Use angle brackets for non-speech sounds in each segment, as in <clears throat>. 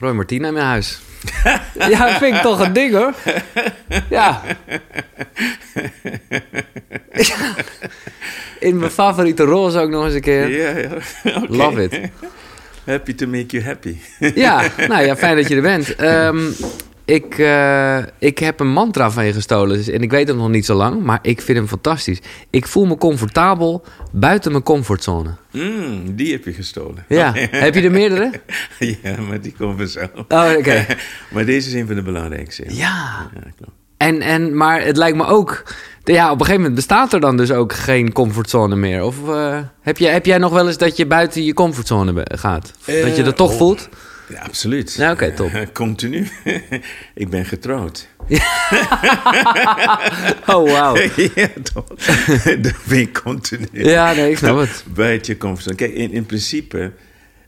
Roy Martina in mijn huis. <laughs> ja, dat vind ik toch een ding hoor. Ja. <laughs> In mijn favoriete roze ook nog eens een keer. Ja, ja. <laughs> Love it. Happy to make you happy. Ja, nou ja, fijn dat je er bent. Ehm, ik, eh, ik heb een mantra van je gestolen dus- en ik weet hem nog niet zo lang, maar ik vind hem fantastisch. Ik voel me comfortabel buiten mijn comfortzone. Mm, die heb je gestolen. Ja, <laughs> heb je er meerdere? ja, maar die komen zo. Oh, oké. <laughs> maar deze is een van de belangrijkste. Ja, Ja, klopt. en, en, maar het lijkt me ook... Ja, op een gegeven moment bestaat er dan dus ook geen comfortzone meer. Of eh, heb, jij, heb jij nog wel eens dat je buiten je comfortzone gaat? dat je dat toch oh. voelt? Ja, absoluut. Ja, oké, top. <laughs> Continu. ik ben getrouwd. <laughs> Oh, wauw. <laughs> ja, toch? Dan ben ik continu. Ja, nee, ik snap het. Buiten je comfortzone. Kijk, in, in principe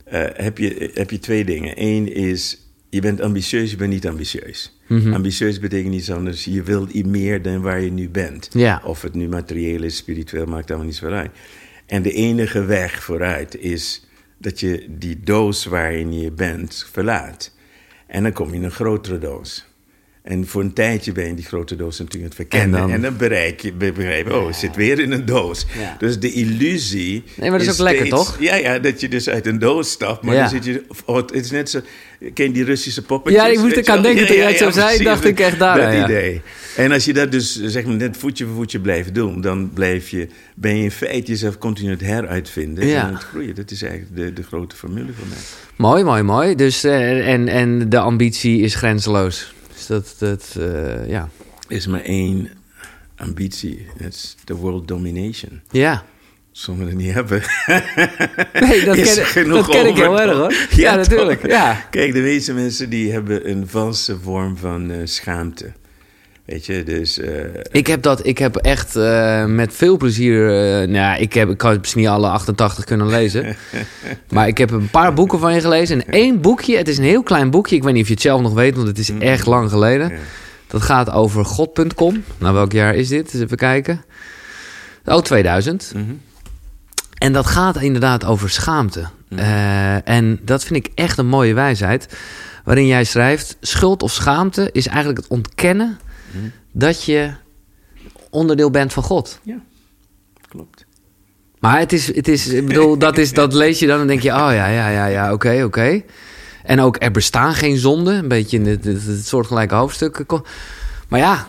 eh, heb, je, heb je twee dingen. Eén is, je bent ambitieus, je bent niet ambitieus. Mhm. Ambitieus betekent niets anders. Je wilt i- meer dan waar je nu bent. Ja. Of het nu materieel is, spiritueel, maakt allemaal niet zo uit. En de enige weg vooruit is dat je die doos waarin je bent verlaat. En dan kom je in een grotere doos. En voor een tijdje ben je die grote doos natuurlijk aan het verkennen. En En dan- dan, bereik je, be- begrijp je, oh, het zit weer in een doos. Ja. Dus de illusie. Nee, maar dat is ook lekker, toch? Ja, ja, dat je dus uit een doos stapt. Maar Ja. dan zit je. Oh, het is net zo. Ken je die Russische poppetjes? Ja, ik moest er aan denken toen jij het zo zei, dacht ik echt daar, Dat ja. idee. En als je dat dus zeg maar net voetje voor voetje blijft doen, dan blijf je, ben je in feite jezelf continu het heruitvinden Ja. en aan het groeien. Dat is eigenlijk de, de grote formule voor mij. Mooi, mooi, mooi. Dus, eh, en, en de ambitie is grenzeloos. Dus dat, dat eh, ja. Is maar één ambitie. Dat is de world domination. Ja. Sommigen het niet hebben. <laughs> Nee, dat Is ken, genoeg dat ken ik heel erg hoor. Ja, natuurlijk. Ja. Kijk, de meeste mensen die hebben een valse vorm van eh, schaamte. Weet je, dus... eh, Ik heb dat, ik heb echt eh, met veel plezier. eh, nou, ja, ik, heb, ik had misschien niet alle 88 kunnen lezen. <laughs> maar ik heb een paar boeken van je gelezen. En één boekje, het is een heel klein boekje. Ik weet niet of je het zelf nog weet, want het is echt lang geleden. Ja. Dat gaat over God.com. Nou, welk jaar is dit? Eens even kijken. Oh, 2000. mhm. En dat gaat inderdaad over schaamte. Eh, en dat vind ik echt een mooie wijsheid. Waarin jij schrijft: schuld of schaamte is eigenlijk het ontkennen dat je onderdeel bent van God. Ja, klopt. Maar het is, het is ik bedoel, dat, is, dat lees je dan en denk je: oh ja, ja, ja, ja, oké, oké. En ook er bestaan geen zonden, een beetje in het, het, het soortgelijke hoofdstuk. Maar ja,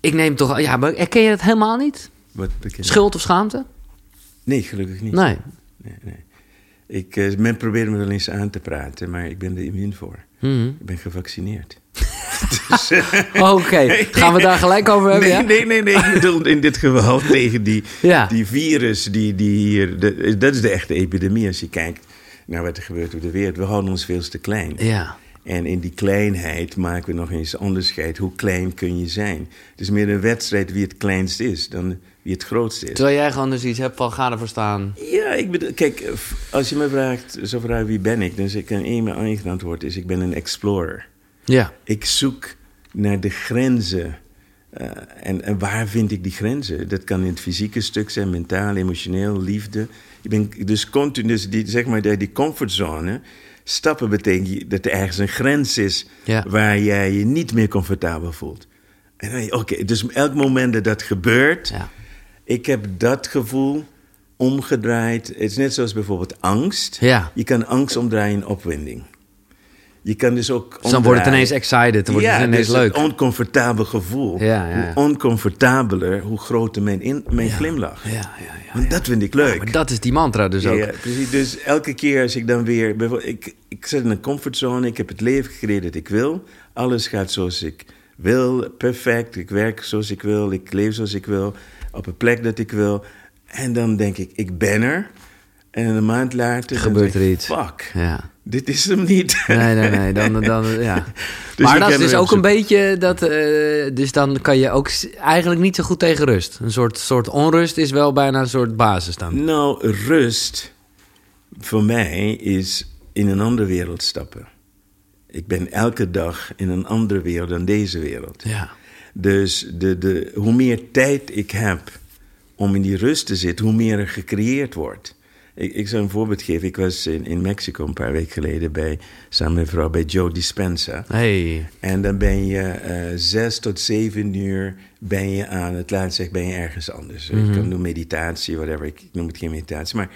ik neem toch, ja, maar herken je het helemaal niet? Wat? Schuld of schaamte? Nee, gelukkig niet. Nee. nee, nee. Ik, eh, men probeert me wel eens aan te praten, maar ik ben er immuun voor. Mhm. Ik ben gevaccineerd. Dus, eh, Oké, <laughs> gaan we daar gelijk over hebben? nee, ja? nee, nee, nee. Ik bedoel in dit geval <laughs> tegen die, Ja. die virus die, die hier... de- dat is de echte epidemie als je kijkt naar wat er gebeurt op de wereld. We houden ons veel te klein. Ja. En in die kleinheid maken we nog eens onderscheid. Hoe klein kun je zijn? Het is meer een wedstrijd wie het kleinst is dan wie het grootst is. Terwijl jij gewoon dus iets hebt van ga ervoor staan. Ja, ik bedoel, kijk, als je me vraagt, zo vraagt wie ben ik, dan zeg ik een één antwoord is, ik ben een explorer. Ja. Ik zoek naar de grenzen. eh, en, en waar vind ik die grenzen? Dat kan in het fysieke stuk zijn, mentaal, emotioneel, liefde. Ik ben dus continu, dus die, zeg maar, die comfortzone. Stappen betekent dat er ergens een grens is Ja. waar jij je niet meer comfortabel voelt. Oké, dus elk moment dat dat gebeurt, Ja. ik heb dat gevoel omgedraaid. Het is net zoals bijvoorbeeld angst. Ja. Je kan angst omdraaien in opwinding. Je kan dus ook. Dus dan wordt het ineens excited, dan wordt ja, het ineens dus leuk. Een oncomfortabel gevoel. Ja, ja, ja. Hoe oncomfortabeler, hoe groter mijn, in, mijn glimlach. Ja, ja, ja. Want dat vind ik leuk. Maar dat is die mantra dus ook. Ja, precies. Dus elke keer als ik dan weer... Ik, ik zit in een comfortzone, ik heb het leven gecreëerd dat ik wil. Alles gaat zoals ik wil, perfect. Ik werk zoals ik wil, ik leef zoals ik wil. Op een plek dat ik wil. En dan denk ik, ik ben er. En een maand later... Gebeurt er ik, iets. Fuck, Ja. Dit is hem niet. Nee, nee, nee. Dan, dan, ja. <laughs> Dus maar dat is dus ook een beetje dat. eh, dus dan kan je ook eigenlijk niet zo goed tegen rust. Een soort, soort onrust is wel bijna een soort basis dan. Nou, rust voor mij is in een andere wereld stappen. Ik ben elke dag in een andere wereld dan deze wereld. Ja. Dus de, de, hoe meer tijd ik heb om in die rust te zitten, hoe meer er gecreëerd wordt. Ik, ik zou een voorbeeld geven. Ik was in, in Mexico een paar weken geleden bij, samen met vrouw bij Joe Dispenza. Hey. En dan ben je eh, zes tot zeven uur ben je aan het laatst zeg ben je ergens anders. Je Mhm. kan doen meditatie, whatever. Ik, ik noem het geen meditatie. Maar,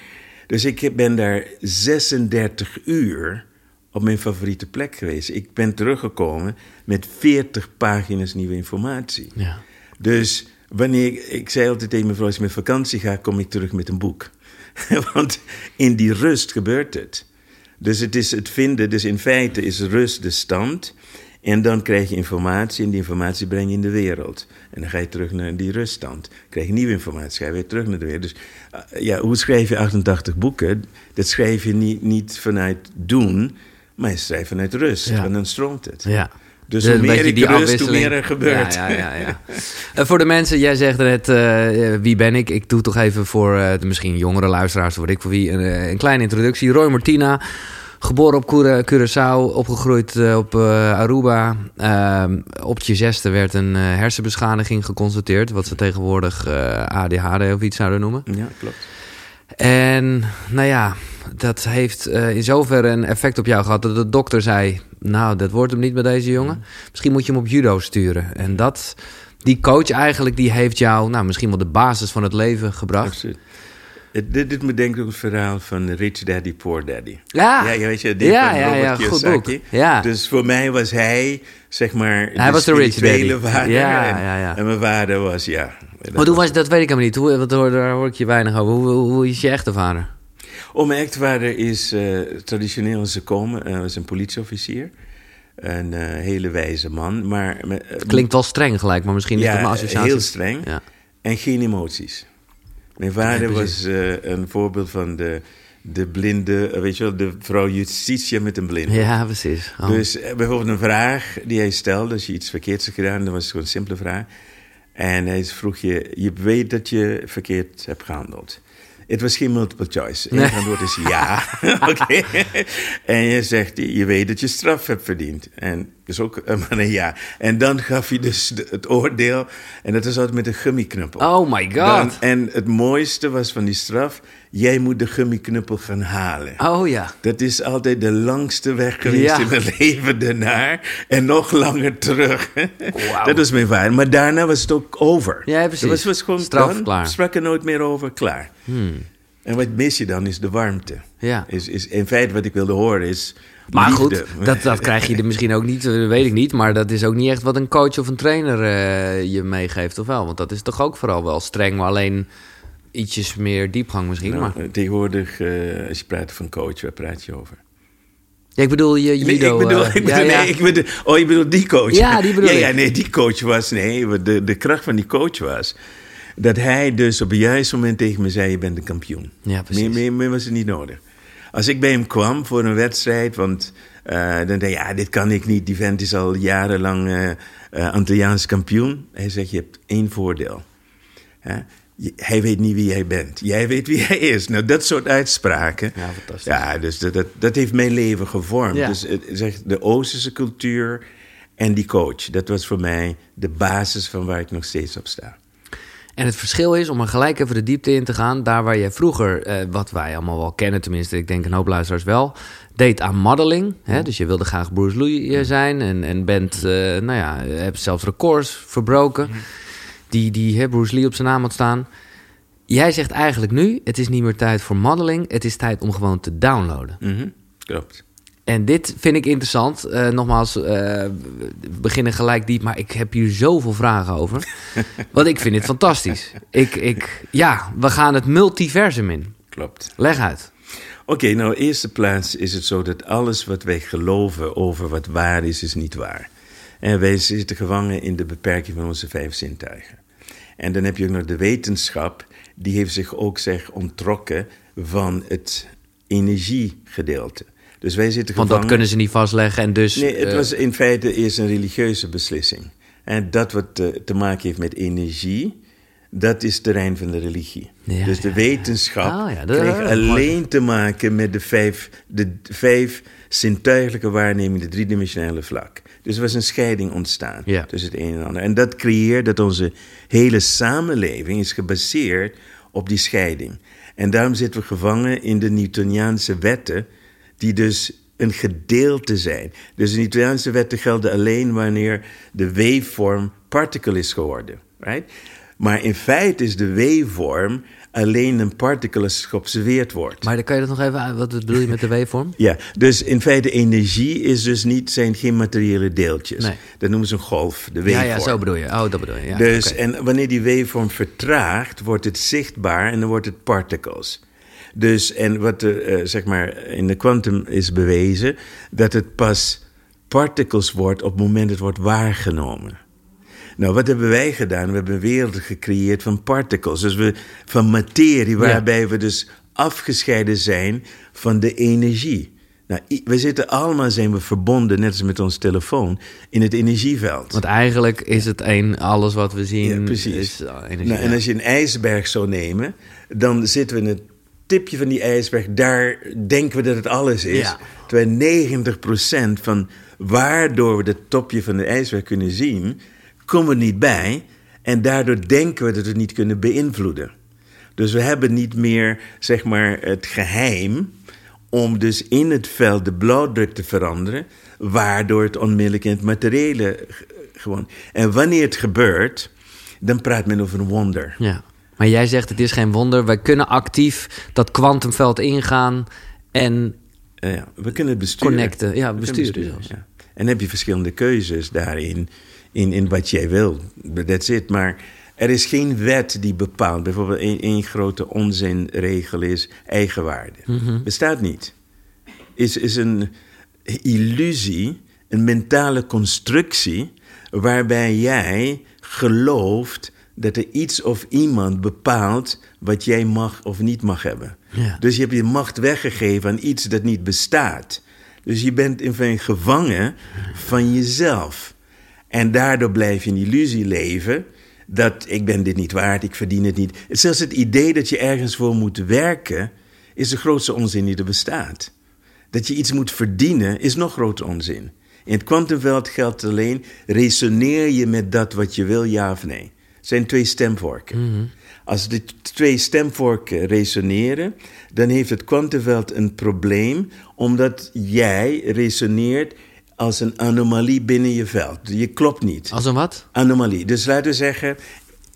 dus ik ben daar 36 uur op mijn favoriete plek geweest. Ik ben teruggekomen met 40 pagina's nieuwe informatie. Ja. Dus wanneer ik, ik zei altijd tegen mijn vrouw, als ik met vakantie ga, kom ik terug met een boek. <laughs> Want in die rust gebeurt het. Dus het is het vinden, dus in feite is rust de stand. En dan krijg je informatie en die informatie breng je in de wereld. En dan ga je terug naar die ruststand. Krijg je nieuwe informatie, ga je weer terug naar de wereld. Dus uh, ja, hoe schrijf je 88 boeken? Dat schrijf je niet, niet vanuit doen, maar je schrijft vanuit rust. Ja. Want dan stroomt het. Ja. Dus Een hoe meer die rust, hoe meer er gebeurt. Ja, ja, ja, ja. <laughs> Eh, voor de mensen, jij zegt net, eh, wie ben ik? Ik doe toch even voor eh, de misschien jongere luisteraars, voor ik voor wie, een, eh, een kleine introductie. Roy Martina, geboren op Cura- Curaçao, opgegroeid eh, op eh, Aruba. Op je zesde werd een eh, hersenbeschadiging geconstateerd, wat ze tegenwoordig eh, ADHD of iets zouden noemen. Ja, klopt. En nou ja, dat heeft eh, in zoverre een effect op jou gehad dat de dokter zei: Nou, dat wordt hem niet met deze jongen. Misschien moet je hem op judo sturen. En dat, die coach eigenlijk, die heeft jou, nou, misschien wel de basis van het leven gebracht. Absoluut. Het, dit, dit me denken ook het verhaal van Rich Daddy, Poor Daddy. Ja, Ja, ja, weet je, die Ja, van ja, goed boek. Ja. Dus voor mij was hij, zeg maar, Hij was de rich daddy. vader. Ja, en, ja, ja. en mijn vader was, ja... Maar hoe was het, dat weet ik helemaal niet. Hoe, wat, hoor- daar hoor ik je weinig over. Hoe, hoe, hoe is je echte vader? Oh, mijn echtvader is eh, traditioneel een gekomen. Hij was een politieofficier. Een eh, hele wijze man. Maar, eh, Klinkt wel streng gelijk, maar misschien is ja, mijn associatie. heel streng. Ja. En geen emoties. Mijn vader Ja, was eh, een voorbeeld van de, de blinde, eh, weet je wel, de vrouw Justitia met een blinde. ja, precies. Oh. Dus eh, bijvoorbeeld een vraag die hij stelde, als je iets verkeerds had gedaan, dat was gewoon een simpele vraag. En hij vroeg je, je weet dat je verkeerd hebt gehandeld. Het was geen multiple choice. Het Nee. antwoord is ja. <laughs> Oké. En je zegt, je weet dat je straf hebt verdiend. En dus ook maar een ja. En dan gaf hij dus het oordeel. En dat was altijd met een gummiknuppel. oh my god. Dan- en het mooiste was van die straf, jij moet de gummiknuppel gaan halen. oh ja. Dat is altijd de langste weg geweest Ja. in mijn leven daarnaar. En nog langer terug. <laughs> Dat was mijn vader. Maar daarna was het ook over. Ja, precies. Het was, was gewoon Straf, klaar. sprak er nooit meer over, klaar. Hmm. En wat mis je dan is de warmte. Ja. Is, is, in feite wat ik wilde horen is Maar liefde. goed, dat, dat <laughs> krijg je er misschien ook niet, weet ik niet. Maar dat is ook niet echt wat een coach of een trainer eh, je meegeeft, of wel? Want dat is toch ook vooral wel streng, maar alleen ietsjes meer diepgang misschien. Nou, maar. eh, tegenwoordig, eh, als je praat van coach, waar praat je over? Ja, ik bedoel je Nee, judo... ik bedoel, eh, <laughs> ik bedoel, ja, ja. nee, ik bedoel, oh, je bedoelt die coach? Ja, die bedoel <laughs> ja, nee, die coach was, nee, de, de kracht van die coach was dat hij dus op het juiste moment tegen me zei, je bent een kampioen. Ja, precies. Meer, meer, meer was het niet nodig. Als ik bij hem kwam voor een wedstrijd, want dan dacht ik, ja, dit kan ik niet, die vent is al jarenlang eh, Antilliaans kampioen. Hij zegt, je hebt één voordeel. Hij weet niet wie jij bent. Jij weet wie hij is. Nou, dat soort uitspraken. Ja, fantastisch. Ja, dus dat, dat, dat heeft mijn leven gevormd. Ja. Dus het, zeg, de Oosterse cultuur en die coach. Dat was voor mij de basis van waar ik nog steeds op sta. En het verschil is, om er gelijk even de diepte in te gaan... daar waar jij vroeger, eh, wat wij allemaal wel kennen... tenminste, ik denk een hoop luisteraars wel... deed aan modeling. Hè? Dus je wilde graag Bruce Lee eh, zijn... en, en bent, eh, nou ja, hebt zelfs records verbroken... die, die hè, Bruce Lee op zijn naam had staan. Jij zegt eigenlijk nu, het is niet meer tijd voor modeling... het is tijd om gewoon te downloaden. Mhm, Klopt. En dit vind ik interessant. Eh, nogmaals, eh, we beginnen gelijk diep, maar ik heb hier zoveel vragen over. <laughs> Want ik vind het fantastisch. Ik, ik, ja, we gaan het multiversum in. Klopt. Leg uit. Oké, nou, eerste plaats is het zo dat alles wat wij geloven over wat waar is, is niet waar. En wij zitten gevangen in de beperking van onze vijf zintuigen. En dan heb je ook nog de wetenschap, die heeft zich ook zeg onttrokken van het energiegedeelte. Dus wij zitten Want gevangen... dat kunnen ze niet vastleggen en dus... Nee, het eh, was in feite eerst een religieuze beslissing. En dat wat eh, te maken heeft met energie, dat is terrein van de religie. Ja, dus de ja, wetenschap Oh, dat- kreeg alleen te maken met de vijf, de vijf zintuigelijke waarnemingen, de driedimensionele vlak. Dus er was een scheiding ontstaan Ja. tussen het een en ander. En dat creëert dat onze hele samenleving is gebaseerd op die scheiding. En daarom zitten we gevangen in de Newtoniaanse wetten, die dus een gedeelte zijn. Dus de Newtoniaanse wetten gelden alleen wanneer de waveform particle is geworden. Right? Maar in feite is de waveform alleen een het geobserveerd wordt. Maar dan kan je dat nog even... Wat bedoel je met de waveform? <laughs> Ja, dus in feite energie is dus niet, zijn geen materiële deeltjes. Nee. Dat noemen ze een golf, de waveform. Ja, ja, zo bedoel je. Oh, dat bedoel je. Ja, dus, en wanneer die waveform vertraagt, wordt het zichtbaar en dan wordt het particles. Dus, en wat er, eh, zeg maar, in de quantum is bewezen, dat het pas particles wordt op het moment dat het wordt waargenomen. Nou, wat hebben wij gedaan? We hebben een wereld gecreëerd van particles, dus we, van materie, waarbij we dus afgescheiden zijn van de energie. Nou, we zitten allemaal, zijn we verbonden, net als met ons telefoon, in het energieveld. Want eigenlijk is het één, alles wat we zien Ja, precies. is uh, energie. Nou, en als je een ijsberg zou nemen, dan zitten we in het tipje van die ijsberg. Daar denken we dat het alles is. Ja. Terwijl 90% van waardoor we het topje van de ijsberg kunnen zien, komen we niet bij. En daardoor denken we dat we het niet kunnen beïnvloeden. Dus we hebben niet meer, zeg maar, het geheim om dus in het veld de blauwdruk te veranderen, waardoor het onmiddellijk in het materiële gewoon. En wanneer het gebeurt, dan praat men over een wonder. Ja. Maar jij zegt het is geen wonder. Wij kunnen actief dat kwantumveld ingaan en ja, we kunnen het besturen. Connecten, ja, besturen zelfs. ja. En heb je verschillende keuzes daarin, in, in wat jij wil. That's it. Maar er is geen wet die bepaalt. Bijvoorbeeld één één grote onzinregel is eigenwaarde. Mhm. Bestaat niet. Is, is een illusie, een mentale constructie... waarbij jij gelooft dat er iets of iemand bepaalt... wat jij mag of niet mag hebben. Ja. Dus je hebt je macht weggegeven aan iets dat niet bestaat. Dus je bent in feite gevangen van jezelf. En daardoor blijf je in illusie leven dat ik ben dit niet waard, ik verdien het niet. Zelfs het idee dat je ergens voor moet werken is de grootste onzin die er bestaat. Dat je iets moet verdienen is nog groter onzin. In het kwantumveld geldt alleen, resoneer je met dat wat je wil, ja of nee. Het zijn twee stemvorken. Als de twee stemvorken resoneren, dan heeft het kwantumveld een probleem, omdat jij resoneert als een anomalie binnen je veld. Je klopt niet. als een wat? Anomalie. Dus laten we zeggen,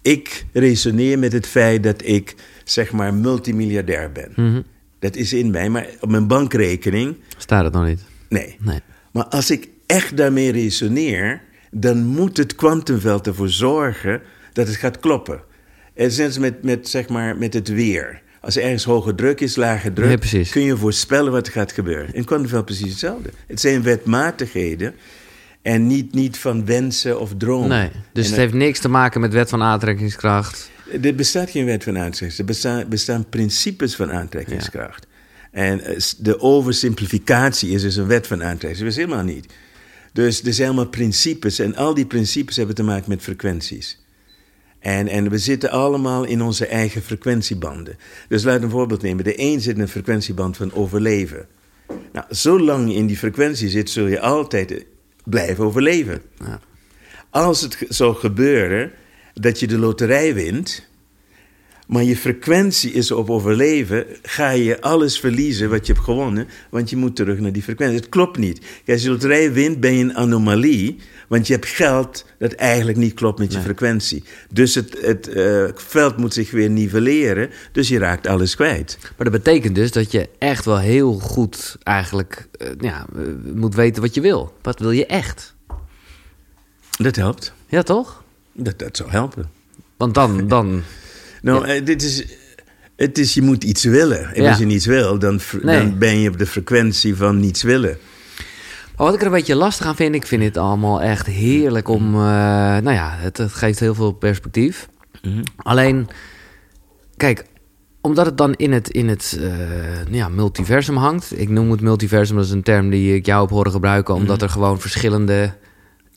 ik resoneer met het feit dat ik, zeg maar, multimiljardair ben. Dat is in mij, maar op mijn bankrekening, Staat het nog niet? nee. Nee. Maar als ik echt daarmee resoneer, dan moet het kwantumveld ervoor zorgen dat het gaat kloppen. Net als met, met, zeg maar, met het weer. Als er ergens hoge druk is, lage druk, kun je voorspellen wat er gaat gebeuren. In kwantumveld precies hetzelfde. Het zijn wetmatigheden en niet, niet van wensen of dromen. Nee. Dus En het heeft niks te maken met wet van aantrekkingskracht. er bestaat geen wet van aantrekkingskracht. Er bestaan, bestaan principes van aantrekkingskracht. En eh, de oversimplificatie is dus een wet van aantrekkingskracht. Dat is helemaal niet. Dus er zijn allemaal principes. En al die principes hebben te maken met frequenties. En, en we zitten allemaal in onze eigen frequentiebanden. Dus laat een voorbeeld nemen. De een zit in een frequentieband van overleven. Nou, zolang je in die frequentie zit, zul je altijd eh, blijven overleven. Ja. Als het zou gebeuren dat je de loterij wint, maar je frequentie is op overleven, ga je alles verliezen wat je hebt gewonnen, want je moet terug naar die frequentie. Het klopt niet. Als je de loterij wint, ben je een anomalie, want je hebt geld dat eigenlijk niet klopt met je frequentie. Dus het, het eh, veld moet zich weer nivelleren, dus je raakt alles kwijt. Maar dat betekent dus dat je echt wel heel goed eigenlijk eh, ja, eh, moet weten wat je wil. Wat wil je echt? Dat helpt. Ja, toch? Dat, dat zou helpen. Want dan, dan <laughs> Nou, dit is. Het is, je moet iets willen. En Ja. als je niets wil, dan, fr- Nee. dan ben je op de frequentie van niets willen. Wat ik er een beetje lastig aan vind, ik vind het allemaal echt heerlijk om. eh, nou ja, het, het geeft heel veel perspectief. Alleen, kijk, omdat het dan in het, in het eh, ja, multiversum hangt. Ik noem het multiversum, dat is een term die ik jou heb horen gebruiken, omdat er gewoon verschillende.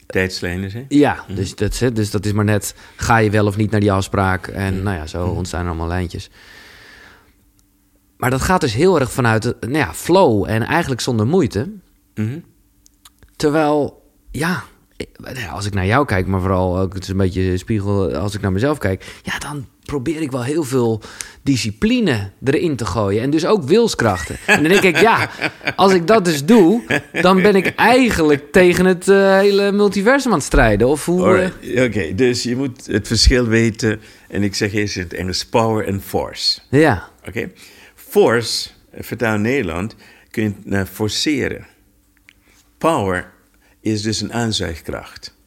Tijdslijnen, hè? Ja, dus, dat dus dat is maar net. Ga je wel of niet naar die afspraak? En nou ja, zo ontstaan er allemaal lijntjes. Maar dat gaat dus heel erg vanuit eh, nou ja, flow en eigenlijk zonder moeite. Mhm. Terwijl, ja, ja, als ik naar jou kijk, maar vooral ook het is een beetje een spiegel als ik naar mezelf kijk, ja, dan probeer ik wel heel veel discipline erin te gooien en dus ook wilskrachten. En dan denk ik, ja, als ik dat dus doe, dan ben ik eigenlijk tegen het eh, hele multiversum aan het strijden. Of hoe? Alright, Oké, dus je moet het verschil weten. En ik zeg eerst in het Engels power en force. eh, ja, Oké? Force, eh, vertaal Nederland, kun je forceren. Power is dus een aanzuigkracht.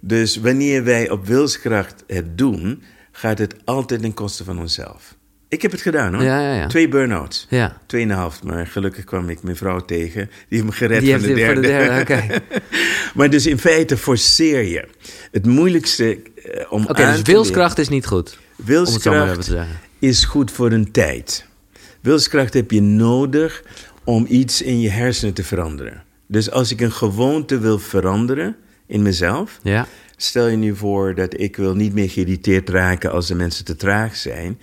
Dus wanneer wij op wilskracht het doen, gaat het altijd ten koste van onszelf. Ik heb het gedaan hoor. Ja, ja, ja. Twee burn-outs. ja. Tweeënhalf, maar gelukkig kwam ik mijn vrouw tegen. Die heeft me gered Die van de derde. voor de derde, oké. <laughs> maar dus in feite forceer je. Het moeilijkste eh, om Oké, aan dus wilskracht is niet goed. Wilskracht is goed voor een tijd. Wilskracht heb je nodig om iets in je hersenen te veranderen. Dus als ik een gewoonte wil veranderen in mezelf, Ja, stel je nu voor dat ik wil niet meer geïrriteerd raken als de mensen te traag zijn.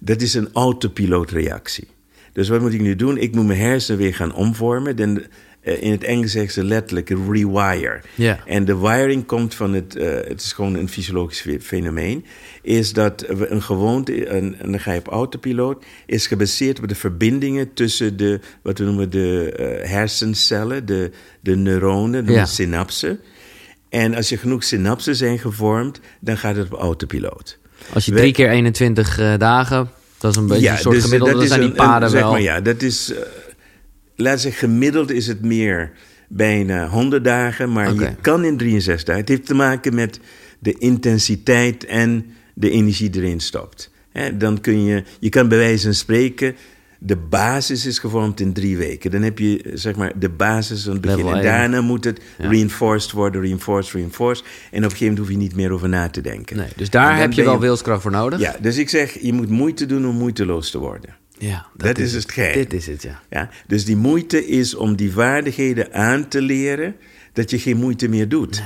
Dat is een autopilootreactie. Dus wat moet ik nu doen? Ik moet mijn hersenen weer gaan omvormen. Dan, eh, in het Engels zeggen ze letterlijk rewire. Ja. En de wiring komt van het, eh, het is gewoon een fysiologisch fe- fenomeen, is dat we een gewoonte, en, en dan ga je op autopiloot, is gebaseerd op de verbindingen tussen de, wat we noemen de eh, hersencellen, de, de neuronen, de synapsen. En als je genoeg synapsen zijn gevormd, dan gaat het op autopiloot. als je We- drie keer 21 eh, dagen, dat is een beetje een soort dus, gemiddelde, dat dan zijn die een- paden zeg wel. Maar, ja, dat is, laat zeggen, gemiddeld is het meer bijna 100 dagen, maar je kan in 63 dagen. Het heeft te maken met de intensiteit en de energie die erin stopt. Dan kun je, je kan bij wijze van spreken, de basis is gevormd in drie weken. Dan heb je zeg maar de basis aan het begin. En daarna moet het Ja. reinforced worden, reinforced, reinforced. En op een gegeven moment hoef je niet meer over na te denken. Nee, dus daar heb je wel wilskracht voor nodig. Ja, dus ik zeg, je moet moeite doen om moeiteloos te worden. Ja, Dat is het geheim. Dit is het, ja. Ja? Dus die moeite is om die vaardigheden aan te leren dat je geen moeite meer doet.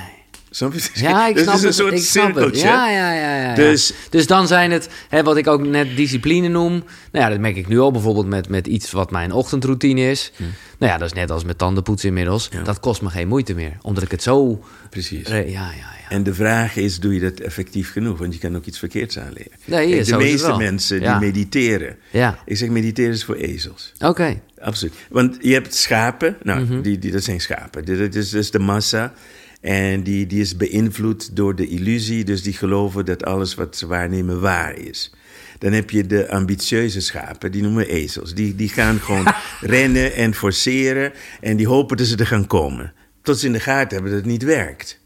Snap je? Ja, ik Dus <laughs> snap het is het. een soort ik snap het. cirkeltje. Ja, ja, ja, ja. Dus- dus dan zijn het, hè, wat ik ook net discipline noem. Nou ja, dat merk ik nu al bijvoorbeeld met, met iets wat mijn ochtendroutine is. Nou ja, dat is net als met tandenpoetsen inmiddels. Ja. Dat kost me geen moeite meer. Omdat ik het zo... Precies. Ja, ja, ja. En de vraag is, doe je dat effectief genoeg? Want je kan ook iets verkeerds aanleren. Nee, Kijk, de meeste mensen die mediteren. Ja, Ik zeg, mediteren is voor ezels. oké. Absoluut. Want je hebt schapen, nou, Mhm. die, die, dat zijn schapen. Dit is, dat is de massa. En die, die is beïnvloed door de illusie. Dus die geloven dat alles wat ze waarnemen waar is. Dan heb je de ambitieuze schapen, die noemen we ezels. Die, die gaan gewoon <laughs> rennen en forceren. En die hopen dat ze er gaan komen. Tot ze in de gaten hebben dat het niet werkt.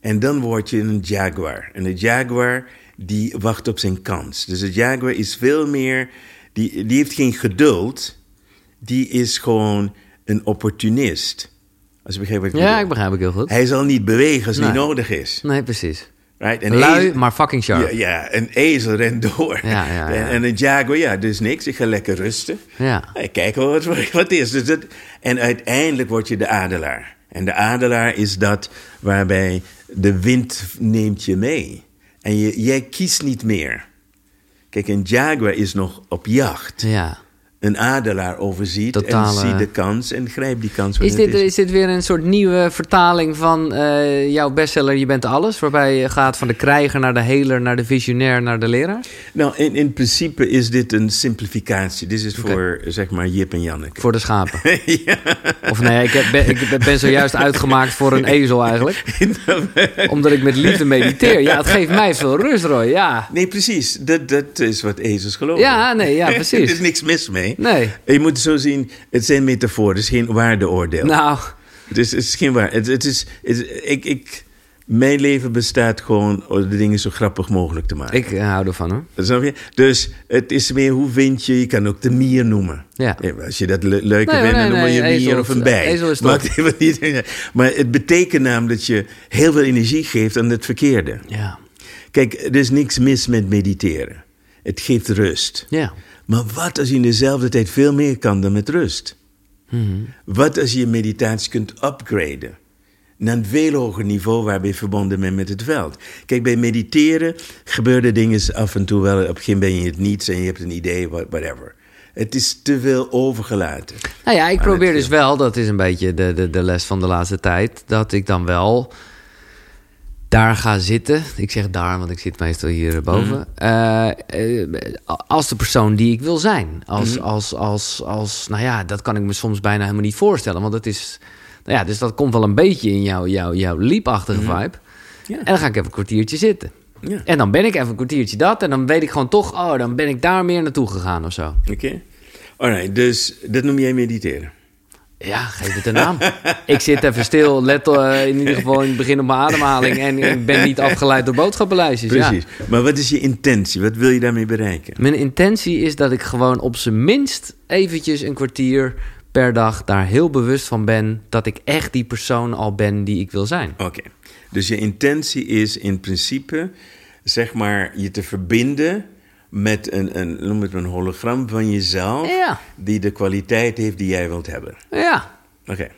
En dan word je een jaguar. En de jaguar die wacht op zijn kans. Dus de jaguar is veel meer, die, die heeft geen geduld. Die is gewoon een opportunist. Als je begrijpt wat ik Ja, ik begrijp het heel goed. Hij zal niet bewegen als het Nee. niet nodig is. Nee, precies. Right? Een Lui, ezel- maar fucking sharp. ja, ja, een ezel rent door. Ja, ja, <laughs> ja. En, en een jaguar, ja, dus niks. Ik ga lekker rusten. Ja. Ik kijk wel wat, <laughs> wat is. Dus dat, en uiteindelijk word je de adelaar. En de adelaar is dat waarbij de wind neemt je mee. En je, jij kiest niet meer. Kijk, een jaguar is nog op jacht. Ja. Een adelaar overziet Totale- en ziet de kans en grijpt die kans. Is dit, is dit weer een soort nieuwe vertaling van eh, jouw bestseller Je bent alles? Waarbij je gaat van de krijger naar de heler, naar de visionair, naar de leraar? Nou, in, in principe is dit een simplificatie. Dit is voor, zeg maar, Jip en Janneke. Voor de schapen. <laughs> ja. Of nee, ik, heb, ben, ik ben zojuist uitgemaakt voor een ezel eigenlijk. <laughs> Omdat ik met liefde mediteer. Ja, het geeft mij veel rust, Roy. Ja, Nee, precies. Dat, dat is wat ezels geloven. ja nee, ja, <laughs> er precies. is niks mis mee. Nee. Je moet het zo zien, het zijn metaforen, het is geen waardeoordeel. Nou, Het, is, het is geen waar. Het, het is, het- ik, ik, mijn leven bestaat gewoon om de dingen zo grappig mogelijk te maken. ik eh, hou ervan hoor. Snap je? Dus het is meer hoe vind je, je kan ook de mier noemen. Ja. als je dat le- Nee, vindt, nee, dan noem je nee, een mier of een bij. ezel is top. <laughs> Maakt even niet. Maar het betekent namelijk dat je heel veel energie geeft aan het verkeerde. Ja. Kijk, er is niks mis met mediteren. Het geeft rust. Ja. Maar wat als je in dezelfde tijd veel meer kan dan met rust? Mhm. Wat als je je meditatie kunt upgraden? Naar een veel hoger niveau waarbij je verbonden bent met het veld. Kijk, bij mediteren gebeuren dingen af en toe wel. Op het begin ben je het niets en je hebt een idee, what- whatever. Het is te veel overgelaten. Nou ja, ik probeer dus wel, dat is een beetje de, de, de les van de laatste tijd, dat ik dan wel daar ga zitten. Ik zeg daar, want ik zit meestal hier boven. Eh, eh, als de persoon die ik wil zijn. Als, als, als, als, nou ja, dat kan ik me soms bijna helemaal niet voorstellen. Want dat is, nou ja, dus dat komt wel een beetje in jouw, jouw, jouw liepachtige vibe. Ja. En dan ga ik even een kwartiertje zitten. Ja. En dan ben ik even een kwartiertje dat. En dan weet ik gewoon toch, oh, dan ben ik daar meer naartoe gegaan of zo. Oké? Alright, dus dat noem jij mediteren. Ja, geef het een naam. ik zit even stil, let eh, in ieder geval in het begin op mijn ademhaling. En ik ben niet afgeleid door boodschappenlijstjes. Ja. Precies. Maar wat is je intentie? Wat wil je daarmee bereiken? Mijn intentie is dat ik gewoon op zijn minst eventjes een kwartier per dag daar heel bewust van ben dat ik echt die persoon al ben die ik wil zijn. Oké. Dus je intentie is in principe, zeg maar, je te verbinden met een, een, noem het een hologram van jezelf, Ja. die de kwaliteit heeft die jij wilt hebben. Ja, Oké.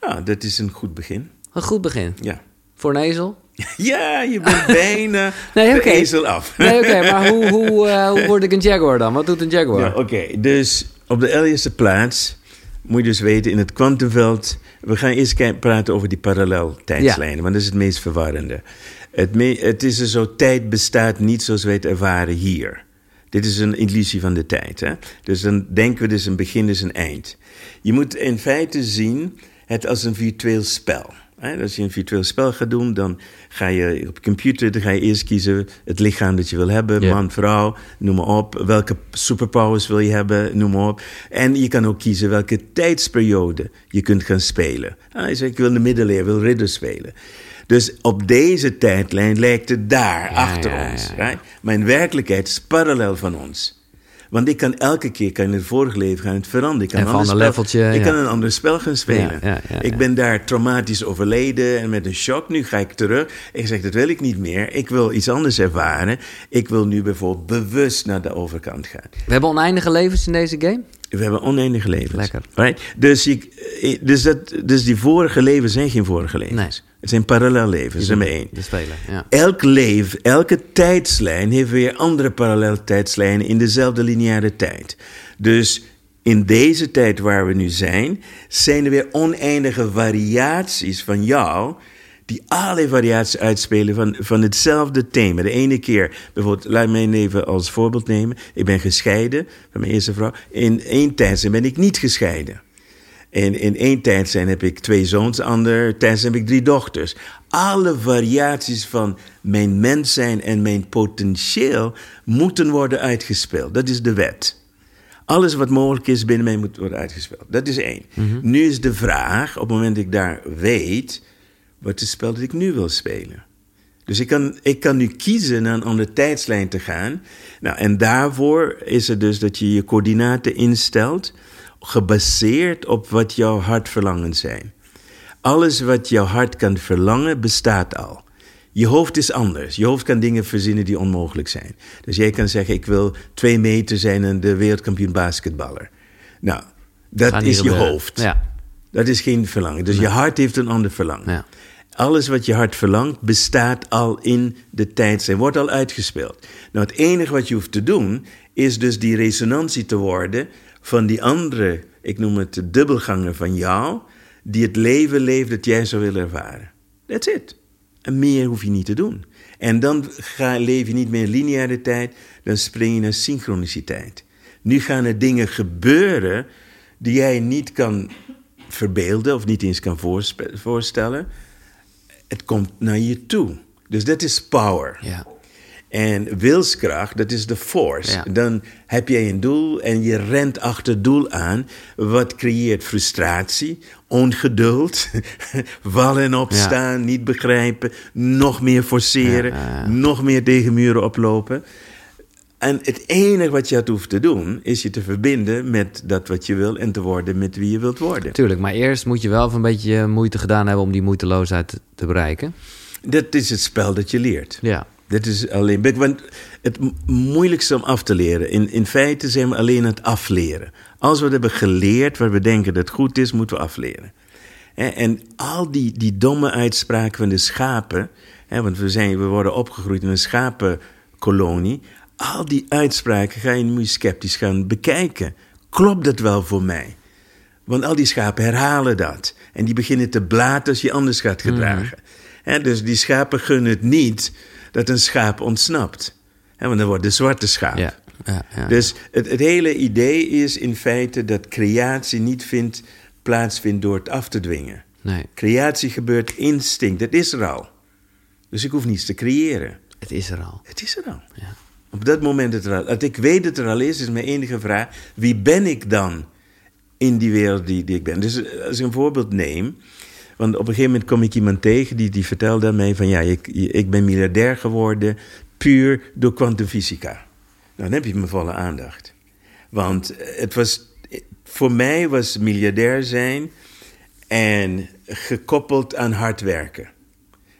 Nou, dat is een goed begin. een goed begin. Ja. Voor een ezel? <laughs> Ja, je bent bijna <laughs> Nee, de oké. ezel af. Nee, oké, <laughs> maar hoe, hoe, eh, hoe word ik een jaguar dan? Wat doet een jaguar? Ja, Oké, dus op de eerste plaats moet je dus weten in het kwantumveld. We gaan eerst praten over die paralleltijdslijnen, want dat is het meest verwarrende. Het, me- het is er zo, tijd bestaat niet zoals wij het ervaren hier. Dit is een illusie van de tijd. Hè? Dus dan denken we dus een begin is een eind. Je moet in feite zien het als een virtueel spel. Hè? Als je een virtueel spel gaat doen, dan ga je op computer dan ga je eerst kiezen het lichaam dat je wil hebben. Man, vrouw, noem maar op. Welke superpowers wil je hebben, noem maar op. En je kan ook kiezen welke tijdsperiode je kunt gaan spelen. Ah, je zegt, ik wil de middeleeuwen, wil ridder spelen. Dus op deze tijdlijn lijkt het daar, achter ja, ons. ja, ja. Right? Maar in werkelijkheid is parallel van ons. Want ik kan elke keer, kan in het vorige leven gaan het veranderen. Ik kan Even een een ander spel, leveltje, Ik kan een ander spel gaan spelen. Ik ben daar traumatisch overleden en met een shock. Nu ga ik terug. Ik zeg, dat wil ik niet meer. Ik wil iets anders ervaren. Ik wil nu bijvoorbeeld bewust naar de overkant gaan. We hebben oneindige levens in deze game? We hebben oneindige levens. Lekker. Right? Dus, je, eh, dus, dat, dus die vorige levens zijn geen vorige levens. Nee. Het zijn parallellevens, nummer één. De speler, ja. Elk leven, elke tijdslijn heeft weer andere paralleltijdslijnen in dezelfde lineaire tijd. Dus in deze tijd waar we nu zijn, zijn er weer oneindige variaties van jou, die allerlei variaties uitspelen van, van hetzelfde thema. De ene keer, bijvoorbeeld, laat mij even als voorbeeld nemen. Ik ben gescheiden van mijn eerste vrouw. In één tijdslijn ben ik niet gescheiden. En in één tijd zijn heb ik twee zoons, ander tijd heb ik drie dochters. Alle variaties van mijn mens zijn en mijn potentieel moeten worden uitgespeeld. Dat is de wet. Alles wat mogelijk is binnen mij moet worden uitgespeeld. Dat is één. Nu is de vraag, op het moment dat ik daar weet, wat is het spel dat ik nu wil spelen? Dus ik kan, ik kan nu kiezen naar een andere tijdslijn te gaan. Nou, en daarvoor is het dus dat je je coördinaten instelt, gebaseerd op wat jouw hartverlangens zijn. Alles wat jouw hart kan verlangen, bestaat al. Je hoofd is anders. Je hoofd kan dingen verzinnen die onmogelijk zijn. Dus jij kan zeggen, ik wil twee meter zijn en de wereldkampioen basketballer. Nou, dat is je hoofd. Ja. Dat is geen verlangen. Dus je hart heeft een ander verlangen. Ja. Alles wat je hart verlangt, bestaat al in de tijd en wordt al uitgespeeld. Nou, het enige wat je hoeft te doen, is dus die resonantie te worden van die andere, ik noem het de dubbelganger van jou, die het leven leeft dat jij zou willen ervaren. That's it. En meer hoef je niet te doen. En dan ga, leef je niet meer in lineaire tijd, dan spring je naar synchroniciteit. Nu gaan er dingen gebeuren die jij niet kan verbeelden of niet eens kan voorstellen. Het komt naar je toe. Dus dat is power. Ja. En wilskracht, dat is de force. Ja. Dan heb jij een doel en je rent achter het doel aan. Wat creëert frustratie, ongeduld, <laughs> vallen en opstaan, niet begrijpen, nog meer forceren, ja. nog meer tegen muren oplopen. En het enige wat je had hoeft te doen, is je te verbinden met dat wat je wil en te worden met wie je wilt worden. Tuurlijk, maar eerst moet je wel een beetje moeite gedaan hebben om die moeiteloosheid te- bereiken. Dat is het spel dat je leert. Ja. Dat is alleen. Want het moeilijkste om af te leren. In, in feite zijn we alleen aan het afleren. Als we het hebben geleerd wat we denken dat goed is, moeten we afleren. Hè, En al die, die domme uitspraken van de schapen. Hè, want we, zijn, we worden opgegroeid in een schapenkolonie. Al die uitspraken ga je nu sceptisch gaan bekijken. Klopt dat wel voor mij? Want al die schapen herhalen dat. En die beginnen te blaten als je anders gaat gedragen. Hè, dus die schapen gunnen het niet dat een schaap ontsnapt. Want dan wordt de zwarte schaap. Ja, ja, ja. Dus het, het hele idee is in feite dat creatie niet vindt, plaatsvindt door het af te dwingen. Nee, Creatie gebeurt instinct, het is er al. Dus ik hoef niets te creëren. het is er al. Het is er al. Ja. Op dat moment het. Dat ik weet dat het er al is, is mijn enige vraag. Wie ben ik dan in die wereld die, die ik ben? Dus eh, als ik een voorbeeld neem. Want op een gegeven moment kom ik iemand tegen die, die vertelde mij van... ja, ik, ik ben miljardair geworden puur door kwantumfysica. Nou, dan heb je mijn volle aandacht. Want het was, voor mij was miljardair zijn en gekoppeld aan hard werken.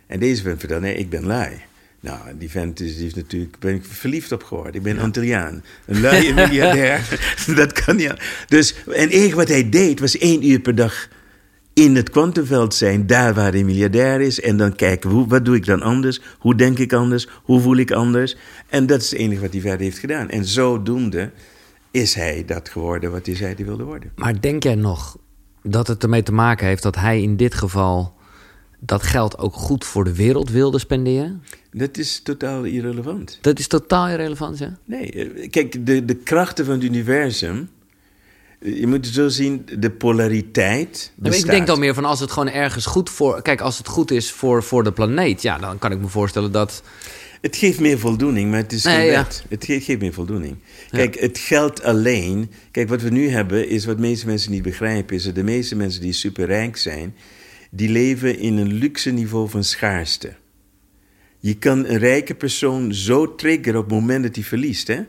En deze vent vertelde, nee, ik ben lui. Nou, die vent is, die is natuurlijk, ben ik verliefd op geworden. Ik ben Antilliaan. Een <laughs> luie miljardair. <laughs> dat kan niet. Dus, en enige wat hij deed, was één uur per dag in het kwantumveld zijn, daar waar hij miljardair is. En dan kijken, hoe, wat doe ik dan anders? Hoe denk ik anders? Hoe voel ik anders? En dat is het enige wat hij verder heeft gedaan. En zodoende is hij dat geworden wat hij zei hij wilde worden. Maar denk jij nog dat het ermee te maken heeft dat hij in dit geval dat geld ook goed voor de wereld wilde spenderen? Dat is totaal irrelevant. Dat is totaal irrelevant, ja? Nee, eh, kijk, de, de krachten van het universum. eh, Je moet zo zien, de polariteit. Maar ik bestaat. denk dan meer van als het gewoon ergens goed voor... Kijk, als het goed is voor, voor de planeet... ja, dan kan ik me voorstellen dat... Het geeft meer voldoening, maar het is Nee, ja. Het ge- geeft meer voldoening. Kijk, het geld alleen... Kijk, wat we nu hebben, is wat de meeste mensen niet begrijpen... is dat de meeste mensen die superrijk zijn... die leven in een luxe niveau van schaarste. Je kan een rijke persoon zo triggeren op het moment dat hij verliest, hè?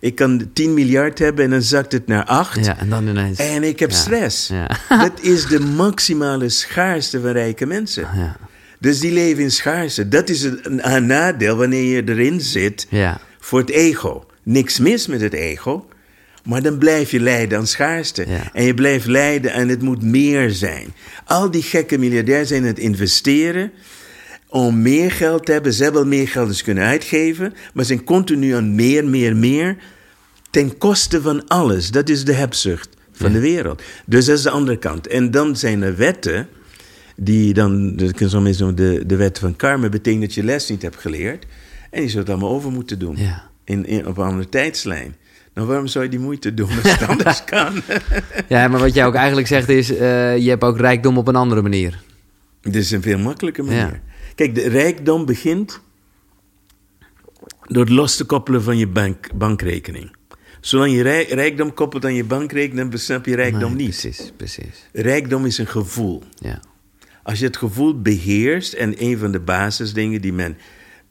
Ik kan 10 miljard hebben en dan zakt het naar 8. Ja, en dan ineens... En ik heb Ja, stress. ja. <laughs> Dat is de maximale schaarste van rijke mensen. Ja, Dus die leven in schaarste. Dat is een, een nadeel wanneer je erin zit ja. voor het ego. Niks mis met het ego. Maar dan blijf je lijden aan schaarste. Ja. En je blijft lijden en het moet meer zijn. Al die gekke miljardairs zijn aan het investeren om meer geld te hebben. Ze hebben al meer geld dus kunnen uitgeven. Maar zijn continu aan meer, meer, meer. Ten koste van alles. Dat is de hebzucht van de wereld. Dus dat is de andere kant. En dan zijn er wetten die dan, de, de wet van karma betekent dat je les niet hebt geleerd. En je zult het allemaal over moeten doen. Ja. In, in, op een andere tijdslijn. Nou, waarom zou je die moeite doen als het <laughs> anders kan? <laughs> ja, maar wat jij ook eigenlijk zegt is... eh, je hebt ook rijkdom op een andere manier. Dit is een veel makkelijke manier. Ja. Kijk, de rijkdom begint door het los te koppelen van je bank, bankrekening. Zolang je rij- rijkdom koppelt aan je bankrekening, dan besnap je rijkdom Nee, niet. Precies, precies. Rijkdom is een gevoel. Ja. Als je het gevoel beheerst, en een van de basisdingen die men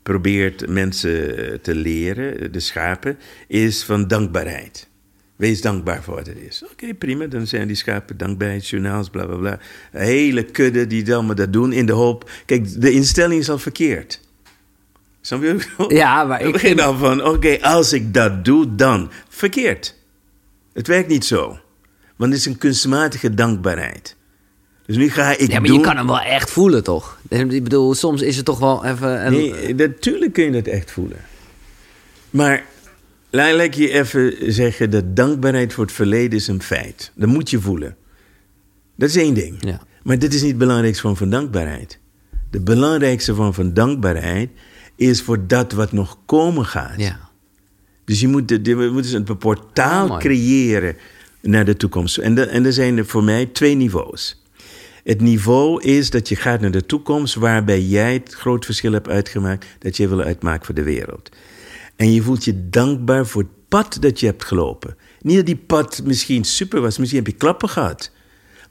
probeert mensen te leren, de schapen, is van dankbaarheid. Wees dankbaar voor wat het is. Oké, prima, dan zijn die schapen dankbaarheidsjournaals, bla bla bla. Een hele kudde die allemaal dat doen in de hoop. Kijk, de instelling is al verkeerd. Snap je? Ja, maar <laughs> Ik begin dan van, oké, als ik dat doe, dan. Verkeerd. Het werkt niet zo. Want het is een kunstmatige dankbaarheid. Dus nu ga ik Ja, maar doen... je kan hem wel echt voelen, toch? Ik bedoel, soms is het toch wel even... Nee, natuurlijk kun je dat echt voelen. Maar laat je even zeggen dat dankbaarheid voor het verleden is een feit. Dat moet je voelen. Dat is één ding. Ja. Maar dit is niet het belangrijkste vorm van dankbaarheid. De belangrijkste vorm van dankbaarheid is voor dat wat nog komen gaat. Ja. Dus je moet, een portaal Oh, mooi. creëren naar de toekomst. En, de- en er zijn er voor mij twee niveaus. Het niveau is dat je gaat naar de toekomst waarbij jij het groot verschil hebt uitgemaakt dat je wil uitmaken voor de wereld. En je voelt je dankbaar voor het pad dat je hebt gelopen. Niet dat die pad misschien super was, misschien heb je klappen gehad.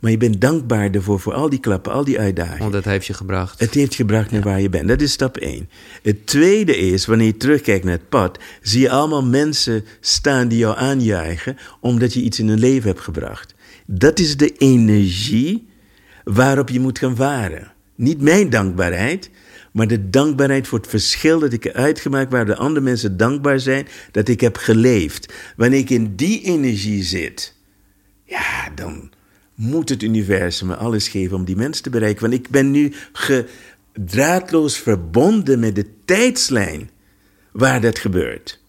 Maar je bent dankbaar ervoor voor al die klappen, al die uitdagingen. Want dat heeft je gebracht. Het heeft gebracht naar waar je bent. Dat is stap 1. Het tweede is, wanneer je terugkijkt naar het pad, zie je allemaal mensen staan die jou aanjuichen, omdat je iets in hun leven hebt gebracht. Dat is de energie waarop je moet gaan varen. Niet mijn dankbaarheid, maar de dankbaarheid voor het verschil dat ik heb uitgemaakt, waar de andere mensen dankbaar zijn, dat ik heb geleefd. Wanneer ik in die energie zit, ja, dan moet het universum me alles geven om die mensen te bereiken. Want ik ben nu draadloos verbonden met de tijdslijn waar dat gebeurt.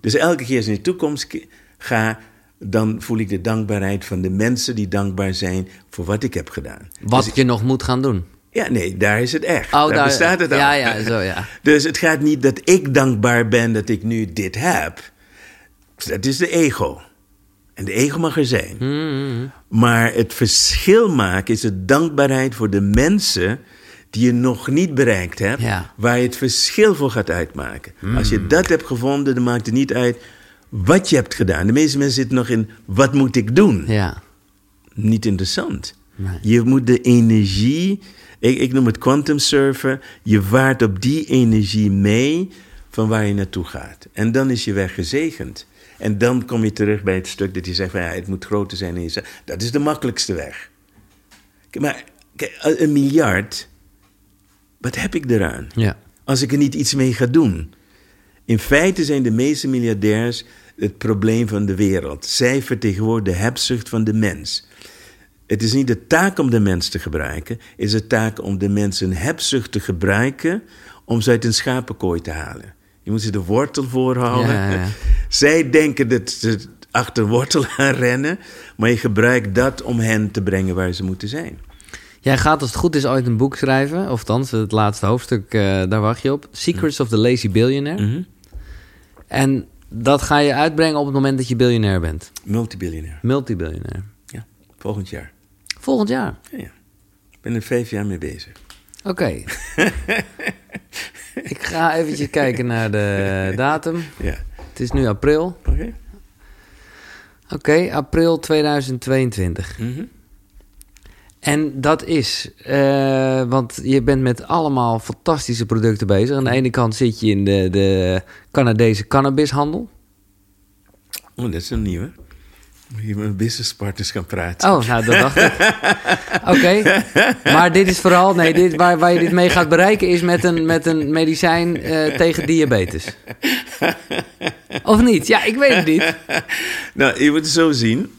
Dus elke keer als ik in de toekomst ga, dan voel ik de dankbaarheid van de mensen die dankbaar zijn voor wat ik heb gedaan. Wat je nog moet gaan doen. Ja, nee, daar is het echt. Oh, daar, daar- bestaat het al. ja, ja, zo, ja. <laughs> Dus het gaat niet dat ik dankbaar ben dat ik nu dit heb. Dat is de ego. En de ego mag er zijn. Mm-hmm. Maar het verschil maken is de dankbaarheid voor de mensen die je nog niet bereikt hebt, Ja. Waar je het verschil voor gaat uitmaken. Als je dat hebt gevonden, dan maakt het niet uit wat je hebt gedaan. De meeste mensen zitten nog in wat moet ik doen? Ja. Niet interessant. Nee. Je moet de energie, ik, ik noem het quantum surfen, je vaart op die energie mee van waar je naartoe gaat. En dan is je weg gezegend. En dan kom je terug bij het stuk dat je zegt van ja, het moet groter zijn dan jezelf. Dat is de makkelijkste weg. Maar een miljard, wat heb ik eraan? Ja. Als ik er niet iets mee ga doen. In feite zijn de meeste miljardairs het probleem van de wereld. Zij vertegenwoordigen de hebzucht van de mens. Het is niet de taak om de mens te gebruiken, het is de taak om de mens een hebzucht te gebruiken om ze uit een schapenkooi te halen. Je moet ze de wortel voorhouden. Ja, ja, ja. <laughs> Zij denken dat ze achter wortel <laughs> gaan rennen, maar je gebruikt dat om hen te brengen waar ze moeten zijn. Jij gaat als het goed is ooit een boek schrijven. Of het laatste hoofdstuk, eh, daar wacht je op. Secrets of the Lazy Billionaire. Mhm. En dat ga je uitbrengen op het moment dat je biljonair bent. Multibiljonair. Multibiljonair. Ja, volgend jaar. Volgend jaar. Ja, ja. Ik ben er vijf jaar mee bezig. Oké. <laughs> ik ga eventjes kijken naar de datum. Ja, Het is nu april. oké. Oké, april 2022. Mhm. En dat is, eh, want je bent met allemaal fantastische producten bezig. Aan de ene kant zit je in de, de Canadese cannabishandel. Oh, dat is een nieuwe. Moet je met mijn businesspartners gaan praten. Oh, nou, dat dacht ik. <laughs> Oké, maar dit is vooral, nee, dit, waar, waar je dit mee gaat bereiken is met een, met een medicijn eh, tegen diabetes. Of niet? Ja, ik weet het niet. <laughs> Nou, je moet het zo zien.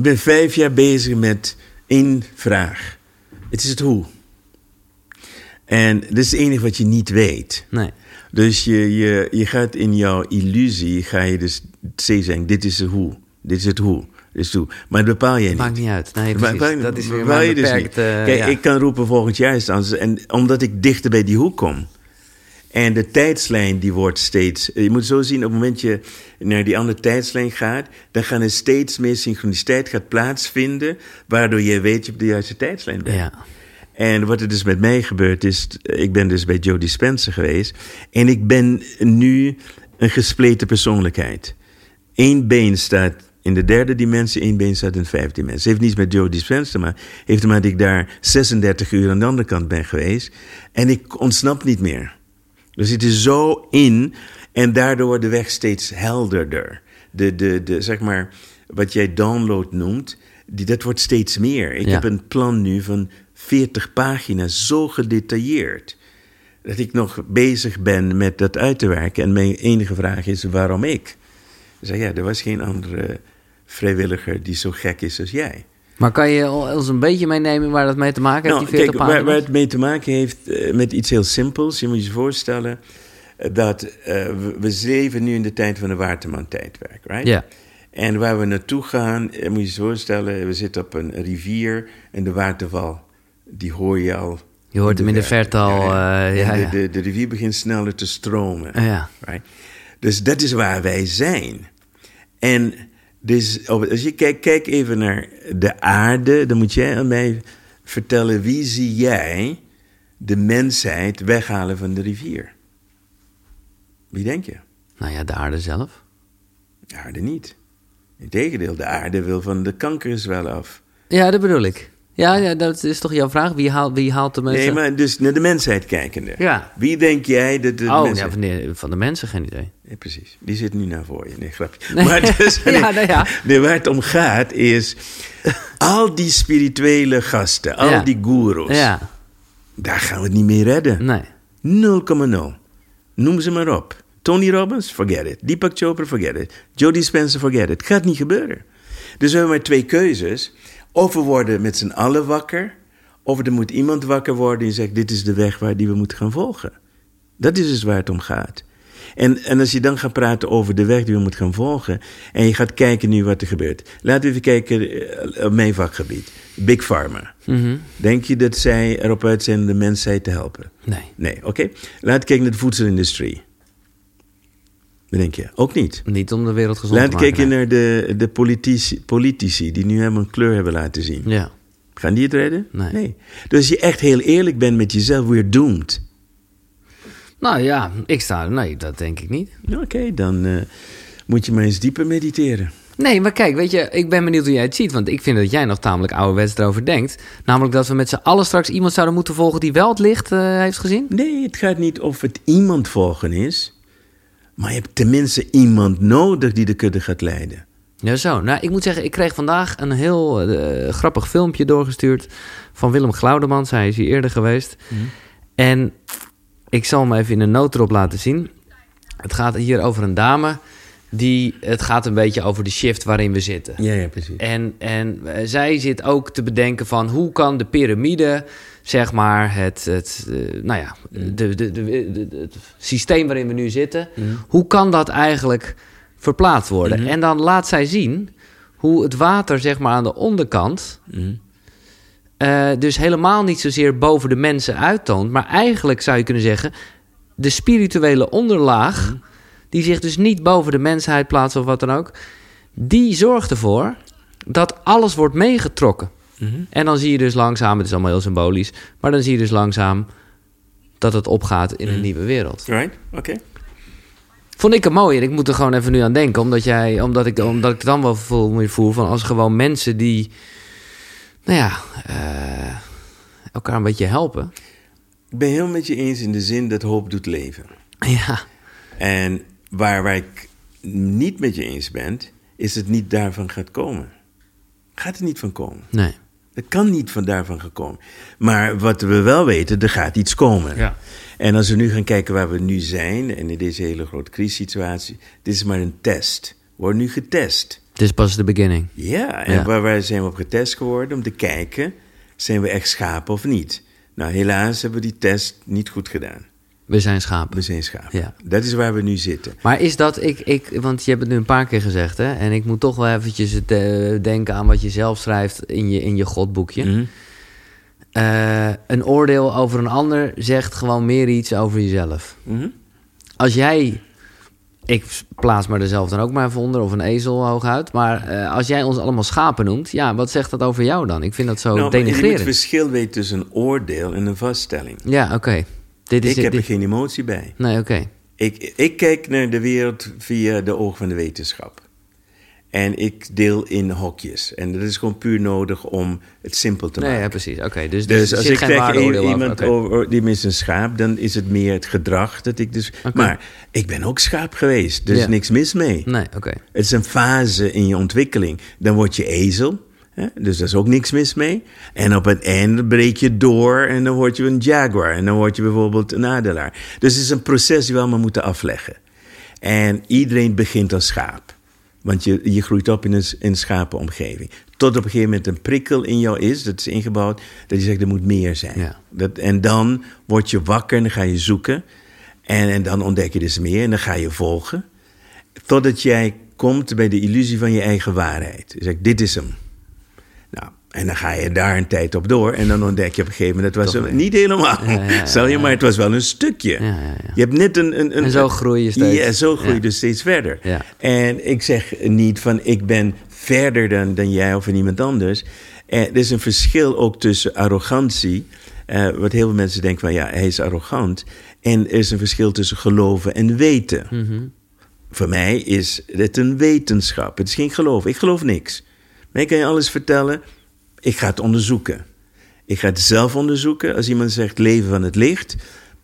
Ik ben vijf jaar bezig met één vraag. Het is het hoe. En dat is het enige wat je niet weet. Nee. Dus je, je, je gaat in jouw illusie, ga je dus steeds zeggen, dit is het hoe. Dit is het hoe. Het hoe. Maar dat bepaal jij niet. Maakt niet uit. Nee, precies. Dat is weer bepaal dus niet. Kijk, ja. ik kan roepen volgend jaar is het anders. En omdat ik dichter bij die hoek kom. En de tijdslijn die wordt steeds... Je moet zo zien, op het moment je naar die andere tijdslijn gaat... dan gaan er steeds meer synchroniciteit gaat plaatsvinden... waardoor je weet je op de juiste tijdslijn bent. Ja. En wat er dus met mij gebeurt is... Ik ben dus bij Joe Dispenza geweest... en ik ben nu een gespleten persoonlijkheid. Eén been staat in de derde dimensie, één been staat in de vijfde dimensie. Het heeft niets met Joe Dispenza te maken. heeft te maken dat ik daar 36 uur aan de andere kant ben geweest. En ik ontsnap niet meer. We zitten zo in en daardoor wordt de weg steeds helderder. De, de, de, zeg maar, wat jij download noemt, die, dat wordt steeds meer. Ik Ja. heb een plan nu van 40 pagina's, zo gedetailleerd. Dat ik nog bezig ben met dat uit te werken. En mijn enige vraag is, waarom ik? Ik zeg, ja, er was geen andere vrijwilliger die zo gek is als jij. Maar kan je ons een beetje meenemen waar dat mee te maken heeft, Nou, die 40 kijk, waar, waar het mee te maken heeft eh, met iets heel simpels. Je moet je voorstellen eh, dat eh, we, we leven nu in de tijd van de Waterman-tijdperk, right? Ja. En waar we naartoe gaan, moet je je voorstellen, we zitten op een rivier en de waterval, die hoor je al. Je hoort hem in de verte. al, ja. De, de, de rivier begint sneller te stromen. Ja. Right? Dus dat is waar wij zijn. En dus, als je kijkt kijk even naar de aarde, dan moet jij aan mij vertellen wie zie jij de mensheid weghalen van de rivier? Wie denk je? Nou ja, de aarde zelf. De aarde niet. Integendeel, de aarde wil van de kankers wel af. Ja, dat bedoel ik. Ja, ja dat is toch jouw vraag? Wie haalt, wie haalt de mensen? Nee, maar dus naar de mensheid kijkende. Ja. Wie denk jij dat de oh, ja, van, de, van de mensen geen idee. Ja, precies. Die zit nu naar voor je. Nee, grapje. <laughs> Nee. Maar dus, nee, <laughs> Ja, nou ja. nee, waar het om gaat is... al die spirituele gasten, al Ja. die goeroes... Ja, daar gaan we het niet mee redden. nee. 0,0. Noem ze maar op. Tony Robbins, forget it. Deepak Chopra, forget it. Joe Dispenza, forget it. Het gaat niet gebeuren. Dus we hebben maar twee keuzes. Of we worden met z'n allen wakker... of er moet iemand wakker worden die zegt... dit is de weg waar die we moeten gaan volgen. Dat is dus waar het om gaat. En, en als je dan gaat praten over de weg die we moeten gaan volgen. en je gaat kijken nu wat er gebeurt. Laten we even kijken eh, op mijn vakgebied: Big Pharma. Mhm. Denk je dat zij erop uit zijn om de mensheid te helpen? Nee. Nee, oké. Laten we kijken naar de voedselindustrie. Denk je? Ook niet. Niet om de wereld gezond te maken. kijken naar de, de politici, politici die nu helemaal een kleur hebben laten zien. nee. Ja. Gaan die het redden? Nee. Dus als je echt heel eerlijk bent met jezelf, we're doomed. Nou ja, ik sta... Nee, dat denk ik niet. Oké, dan eh, moet je maar eens dieper mediteren. Nee, maar kijk, weet je, ik ben benieuwd hoe jij het ziet. Want ik vind dat jij nog tamelijk ouderwets erover denkt. Namelijk dat we met z'n allen straks iemand zouden moeten volgen die wel het licht eh, heeft gezien. Nee, het gaat niet of het iemand volgen is. Maar je hebt tenminste iemand nodig die de kudde gaat leiden. Ja, zo. Nou, ik moet zeggen, ik kreeg vandaag een heel eh, grappig filmpje doorgestuurd van Willem Glaudemans. Hij is hier eerder geweest. En ik zal hem even in een erop laten zien. Het gaat hier over een dame die... Het gaat een beetje over de shift waarin we zitten. Ja, ja, precies. En, en eh, zij zit ook te bedenken van hoe kan de piramide, zeg maar, het, het, eh, nou ja, de, de, de, de- het systeem waarin we nu zitten, hoe kan dat eigenlijk verplaatst worden? En dan laat zij zien hoe het water, zeg maar, aan de onderkant, eh, dus helemaal niet zozeer boven de mensen uittoont, maar eigenlijk zou je kunnen zeggen, de spirituele onderlaag, die zich dus niet boven de mensheid plaatst of wat dan ook, die zorgt ervoor dat alles wordt meegetrokken. En dan zie je dus langzaam, het is allemaal heel symbolisch, maar dan zie je dus langzaam dat het opgaat in een nieuwe wereld. Right, oké. Vond ik het mooi en ik moet er gewoon even nu aan denken, omdat, jij, omdat, ik, omdat ik dan wel voel, meer voel van als gewoon mensen die, nou ja, eh, elkaar een beetje helpen. Ik ben heel met je eens in de zin dat hoop doet leven. Ja, En waar, waar ik niet met je eens ben, is het niet daarvan gaat komen. Gaat er niet van komen. nee. Het kan niet van daarvan gekomen. Maar wat we wel weten, er gaat iets komen. Ja. En als we nu gaan kijken waar we nu zijn, en in deze hele grote crisissituatie, dit is maar een test. We worden nu getest. Het is pas de beginning. Ja, en Ja. waar, waar zijn we op getest geworden? Om te kijken, zijn we echt schapen of niet? Nou, helaas hebben we die test niet goed gedaan. We zijn schapen. We zijn schapen. Ja. Dat is waar we nu zitten. Maar is dat, ik, ik, want je hebt het nu een paar keer gezegd, hè? En ik moet toch wel eventjes het, eh, denken aan wat je zelf schrijft in je, in je godboekje. Mhm. Eh, een oordeel over een ander zegt gewoon meer iets over jezelf. Mhm. Als jij, ik plaats me er zelf dan ook maar even onder, of een ezel hooguit. Maar eh, als jij ons allemaal schapen noemt, ja, wat zegt dat over jou dan? Ik vind dat zo Nou, maar je moet het denigrerend. verschil weten tussen een oordeel en een vaststelling. Ja, oké. Dit is Ik heb er geen emotie bij. Nee, oké. Ik, ik kijk naar de wereld via de ogen van de wetenschap. En ik deel in hokjes. En dat is gewoon puur nodig om het simpel te Nee, maken. ja, precies. Oké, dus, Dus er als ik over. iemand over, die mist een schaap, dan is het meer het gedrag dat ik dus. Maar ik ben ook schaap geweest, dus Ja. niks mis mee. Nee, oké. Het is een fase in je ontwikkeling. Dan word je ezel? Dus daar is ook niks mis mee. En op het einde breek je door en dan word je een jaguar. En dan word je bijvoorbeeld een adelaar. Dus het is een proces die we allemaal moeten afleggen. En iedereen begint als schaap. Want je, je groeit op in een, in een schapenomgeving. Tot op een gegeven moment een prikkel in jou is, dat is ingebouwd, dat je zegt er moet meer zijn. Ja. Dat, en dan word je wakker en dan ga je zoeken. En, en dan ontdek je dus meer en dan ga je volgen. Totdat jij komt bij de illusie van je eigen waarheid. Je zegt, dit is hem. En dan ga je daar een tijd op door. En dan ontdek je op een gegeven moment, dat was niet helemaal. Ja, ja, ja, Stel je maar, het was wel een stukje. Je hebt net een... een, een En zo groei je steeds. Ja, zo groei je dus steeds verder. En ik zeg niet van, ik ben verder dan, dan jij of iemand anders. Eh, er is een verschil ook tussen arrogantie... eh, wat heel veel mensen denken van, ja, hij is arrogant. En er is een verschil tussen geloven en weten. Mhm. Voor mij is het een wetenschap. Het is geen geloof. Ik geloof niks. Mij kan je alles vertellen. Ik ga het onderzoeken. Ik ga het zelf onderzoeken. Als iemand zegt leven van het licht,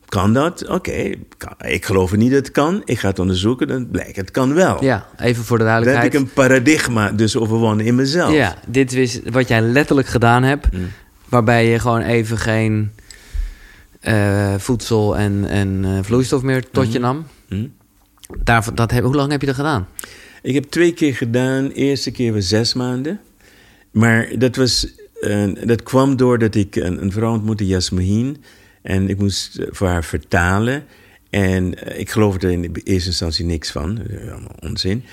kan dat? Oké, ik geloof er niet dat het kan. Ik ga het onderzoeken, dan blijkt het kan wel. Ja, even voor de Dan heb duidelijkheid. ik een paradigma dus overwonnen in mezelf. Ja, dit is wat jij letterlijk gedaan hebt. Mm. Waarbij je gewoon even geen eh, voedsel en, en eh, vloeistof meer tot je nam. Hm? Daar, dat heb, hoe lang heb je dat gedaan? Ik heb twee keer gedaan. De eerste keer was zes maanden. Maar dat, was, eh, dat kwam doordat ik een, een vrouw ontmoette, Jasmine. En ik moest eh, voor haar vertalen. En eh, ik geloofde er in eerste instantie niks van. Allemaal onzin.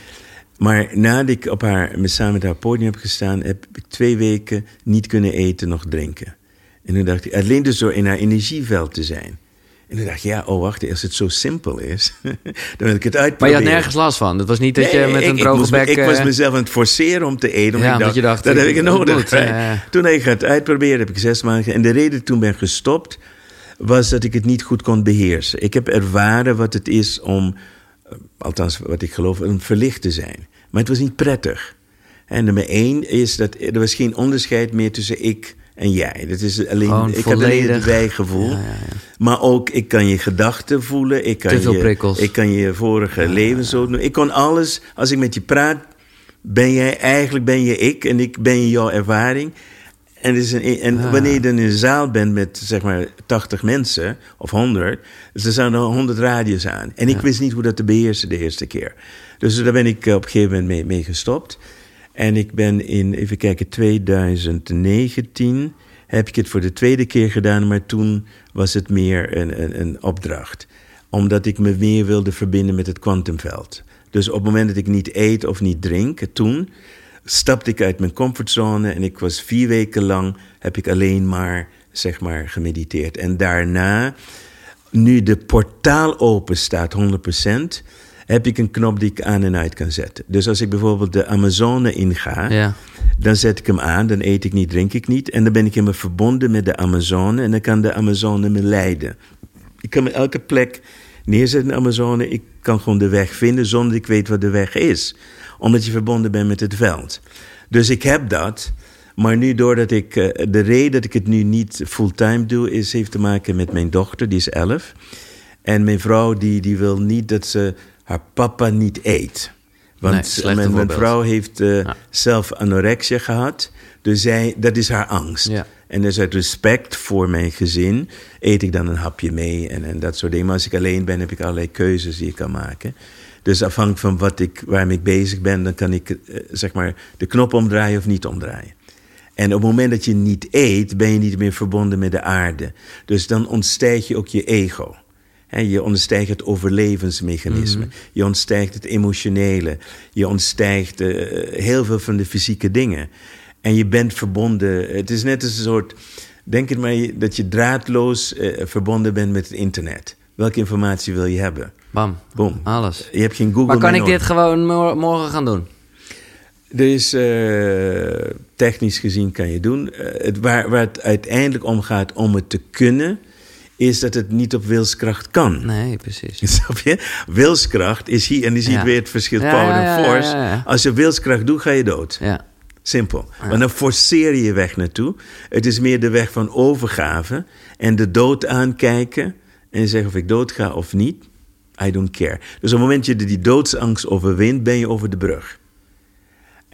Maar nadat ik op haar, samen met haar podium heb gestaan... heb ik twee weken niet kunnen eten, nog drinken. En toen dacht ik, alleen dus door in haar energieveld te zijn. En toen dacht ik, ja, oh wacht, als het zo simpel is... <laughs> dan wil ik het Maar uitproberen. je had nergens last van. Het was niet dat je Nee, met ik- een ik droge me- bek... Ik was eh, mezelf aan het forceren om te eten. Omdat Ja, ik dacht, je dacht, dat heb ik het nodig. moet, ja, ja. Toen ik het uitproberen heb ik zes maanden... En de reden toen ben gestopt... was dat ik het niet goed kon beheersen. Ik heb ervaren wat het is om... eh, Althans, wat ik geloof, om verlicht te zijn. Maar het was niet prettig. En nummer één is dat er was geen onderscheid meer tussen ik en jij. Dat is alleen, Gewoon ik had alleen het. Ja, ja, ja. Maar ook, ik kan je gedachten voelen. Ik kan Te veel je, prikkels. Ik kan je vorige leven zo doen. Ik kon alles, als ik met je praat, ben jij eigenlijk ben je ik en ik ben je jouw ervaring. En, het is een, en Ah. wanneer je dan in een zaal bent met zeg maar 80 mensen of 100, dus er staan er 100 radio's aan. En ik wist niet hoe dat te beheersen de eerste keer. Dus daar ben ik eh, op een gegeven moment mee, mee gestopt. En ik ben in, even kijken, 2019 heb ik het voor de tweede keer gedaan, maar toen was het meer een, een, een opdracht. Omdat ik me meer wilde verbinden met het kwantumveld. Dus op het moment dat ik niet eet of niet drink, toen stapte ik uit mijn comfortzone en ik was vier weken lang, heb ik alleen maar, zeg maar, gemediteerd. En daarna, nu de portaal open staat 100%, heb ik een knop die ik aan en uit kan zetten. Dus als ik bijvoorbeeld de Amazone inga, Ja. dan zet ik hem aan, dan eet ik niet, drink ik niet. En dan ben ik helemaal verbonden met de Amazone en dan kan de Amazone me leiden. Ik kan me elke plek neerzetten in de Amazone. Ik kan gewoon de weg vinden zonder dat ik weet wat de weg is. Omdat je verbonden bent met het veld. Dus ik heb dat. Maar nu doordat ik... eh, de reden dat ik het nu niet fulltime doe... Is, heeft te maken met mijn dochter, die is elf. En mijn vrouw die, die wil niet dat ze haar papa niet eet. Want mijn, vrouw heeft eh, Ja. zelf anorexia gehad. Dus zij, dat is haar angst. Ja. En dus uit respect voor mijn gezin eet ik dan een hapje mee en, en dat soort dingen. Maar als ik alleen ben, heb ik allerlei keuzes die ik kan maken. Dus afhankelijk van wat ik, waarmee ik bezig ben, dan kan ik eh, zeg maar de knop omdraaien of niet omdraaien. En op het moment dat je niet eet, ben je niet meer verbonden met de aarde. Dus dan ontstijg je ook je ego. Je ontstijgt het overlevensmechanisme. Je ontstijgt het emotionele. Je ontstijgt eh, heel veel van de fysieke dingen. En je bent verbonden. Het is net als een soort. Denk het maar dat je draadloos eh, verbonden bent met het internet. Welke informatie wil je hebben? Bam. Boom. Alles. Je hebt geen Google Maar kan ik dit gewoon mor- morgen gaan doen? Eh, technisch gezien kan je doen. Het, waar, waar het uiteindelijk om gaat om het te kunnen, is dat het niet op wilskracht kan. Nee, precies. <laughs> Snap je? Wilskracht is hier, en je ziet Ja. weer het verschil Ja, power en ja, force. Als je wilskracht doet, ga je dood. Ja. Simpel. Maar dan forceer je je weg naartoe. Het is meer de weg van overgave en de dood aankijken en zeggen of ik dood ga of niet. I don't care. Dus op het moment dat je die doodsangst overwint, ben je over de brug.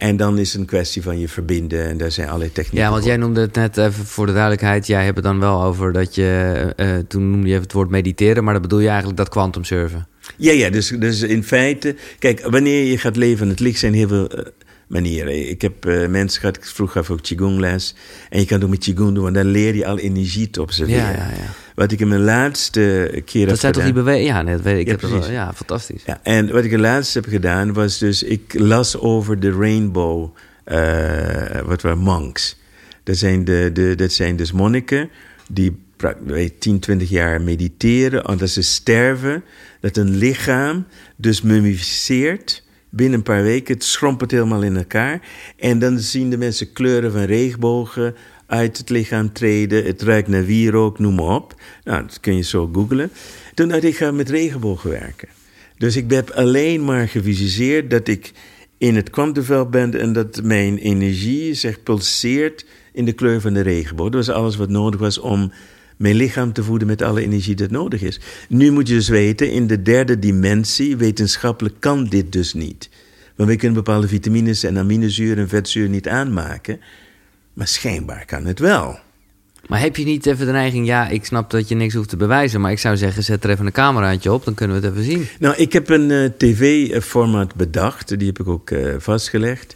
En dan is het een kwestie van je verbinden en daar zijn allerlei technieken Ja, want jij noemde het net even voor de duidelijkheid. Jij hebt het dan wel over dat je. eh, toen noemde je even het woord mediteren, maar dan bedoel je eigenlijk dat quantum surfen. Ja, ja, dus, dus in feite... Kijk, wanneer je gaat leven aan het licht zijn heel veel eh, manieren. Ik heb eh, mensen gehad, ik vroeg af ook Qigong-les. En je kan het ook met Qigong doen, want dan leer je al energie te observeren. Ja, ja, ja. Wat ik in mijn laatste keer heb Dat zijn toch die bewegingen? Ja, nee, dat weet ik. Ja, heb wel- ja, fantastisch. Ja, en wat ik het laatst heb gedaan was dus... Ik las over de rainbow, eh, wat waren monks. Dat zijn, de, de, dat zijn dus monniken die pra- weet, 10, 20 jaar mediteren. En dat ze sterven, dat een lichaam dus mummificeert... Binnen een paar weken, het schrompelt helemaal in elkaar. En dan zien de mensen kleuren van regenbogen uit het lichaam treden. Het ruikt naar wierook, noem maar op. Nou, dat kun je zo googlen. Toen dacht ik, ga met regenbogen werken. Dus ik heb alleen maar gevisualiseerd dat ik in het kwantumveld ben en dat mijn energie zich pulseert in de kleur van de regenboog. Dat was alles wat nodig was om mijn lichaam te voeden met alle energie dat nodig is. Nu moet je dus weten, in de derde dimensie, wetenschappelijk kan dit dus niet. Want we kunnen bepaalde vitamines en aminozuren en vetzuren niet aanmaken. Maar schijnbaar kan het wel. Maar heb je niet even de neiging... Ja, ik snap dat je niks hoeft te bewijzen... maar ik zou zeggen, zet er even een cameraatje op... dan kunnen we het even zien. Nou, ik heb een eh, tv-format bedacht. Die heb ik ook eh, vastgelegd.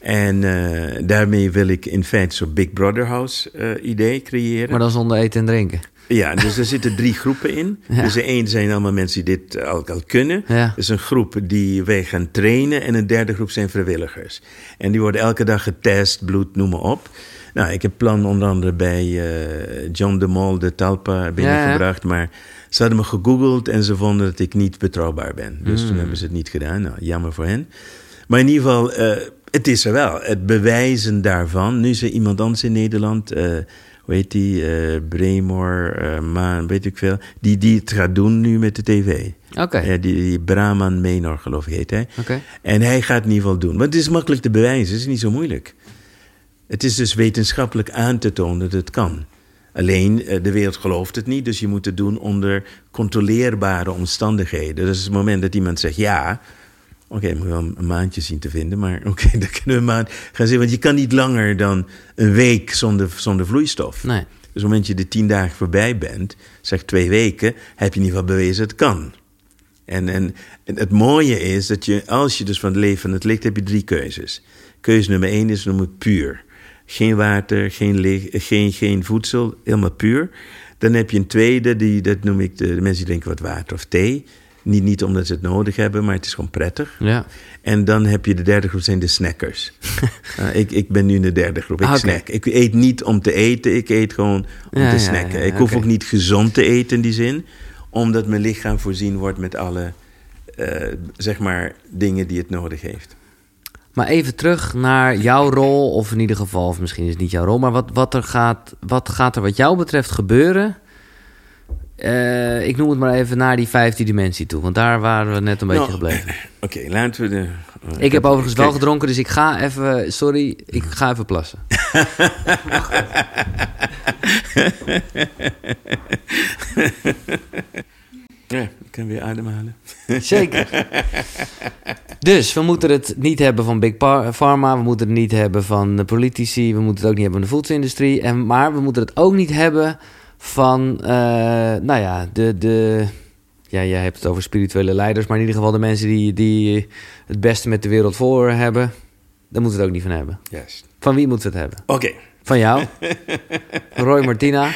En eh, daarmee wil ik in feite zo'n Big Brother House eh, idee creëren. Maar dan zonder eten en drinken. Ja, dus er zitten drie <laughs> groepen in. Ja. Dus de één zijn allemaal mensen die dit al, al kunnen. Ja. Dus een groep die wij gaan trainen. En een derde groep zijn vrijwilligers. En die worden elke dag getest, bloed, noem maar op. Nou, ik heb plan onder andere bij eh, John de Mol de Talpa binnengebracht. Maar ze hadden me gegoogeld en ze vonden dat ik niet betrouwbaar ben. Dus toen hebben ze het niet gedaan. Nou, jammer voor hen. Maar in ieder geval, eh, het is er wel. Het bewijzen daarvan. Nu is er iemand anders in Nederland... eh, hoe heet die, eh Bremor, eh, Maan, weet ik veel, die, die het gaat doen nu met de tv. Oké. Ja, die, die Brahman Menor, geloof ik, heet hij. Oké. En hij gaat het in ieder geval doen. Want het is makkelijk te bewijzen, het is niet zo moeilijk. Het is dus wetenschappelijk aan te tonen dat het kan. Alleen, de wereld gelooft het niet, dus je moet het doen onder controleerbare omstandigheden. Dus het moment dat iemand zegt ja, oké, ik moet wel een maandje zien te vinden, maar <laughs> oké, dan kunnen we een maand gaan zien. Want je kan niet langer dan een week zonder, zonder vloeistof. Nee. Dus op het moment dat je de tien dagen voorbij bent, zeg twee weken, heb je in ieder geval bewezen het kan. En, en, en het mooie is dat je, als je dus van het leven van het licht, heb je drie keuzes. Keuze nummer één is noemen puur. Geen water, geen, licht, geen, geen voedsel, helemaal puur. Dan heb je een tweede, die, dat noem ik de, de mensen die drinken wat water of thee. Niet, niet omdat ze het nodig hebben, maar het is gewoon prettig. Ja. En dan heb je de derde groep, zijn de snackers. Uh, <laughs> ik, ik ben nu in de derde groep. Ik Ah, snack. Ik eet niet om te eten, ik eet gewoon om Ja, te snacken. ja, ik hoef ook niet gezond te eten in die zin, omdat mijn lichaam voorzien wordt met alle, eh, zeg maar, dingen die het nodig heeft. Maar even terug naar jouw rol, of in ieder geval, of misschien is het niet jouw rol, maar wat, wat, er gaat, wat gaat er wat jou betreft gebeuren? Eh, ik noem het maar even naar die vijfde dimensie toe, want daar waren we net een beetje Nou, gebleven. <clears throat> Oké, laten we de... eh, Ik heb overigens wel gedronken, dus ik ga even, sorry, ik ga even plassen. <laughs> Ja, ik kan weer ademhalen. Zeker. Dus we moeten het niet hebben van Big Pharma, we moeten het niet hebben van de politici, we moeten het ook niet hebben van de voedselindustrie, en, maar we moeten het ook niet hebben van, eh, nou ja, de, de, ja, jij hebt het over spirituele leiders, maar in ieder geval de mensen die, die het beste met de wereld voor hebben, daar moeten we het ook niet van hebben. Juist. Van wie moeten we het hebben? Oké. Van jou? <laughs> Roy Martina?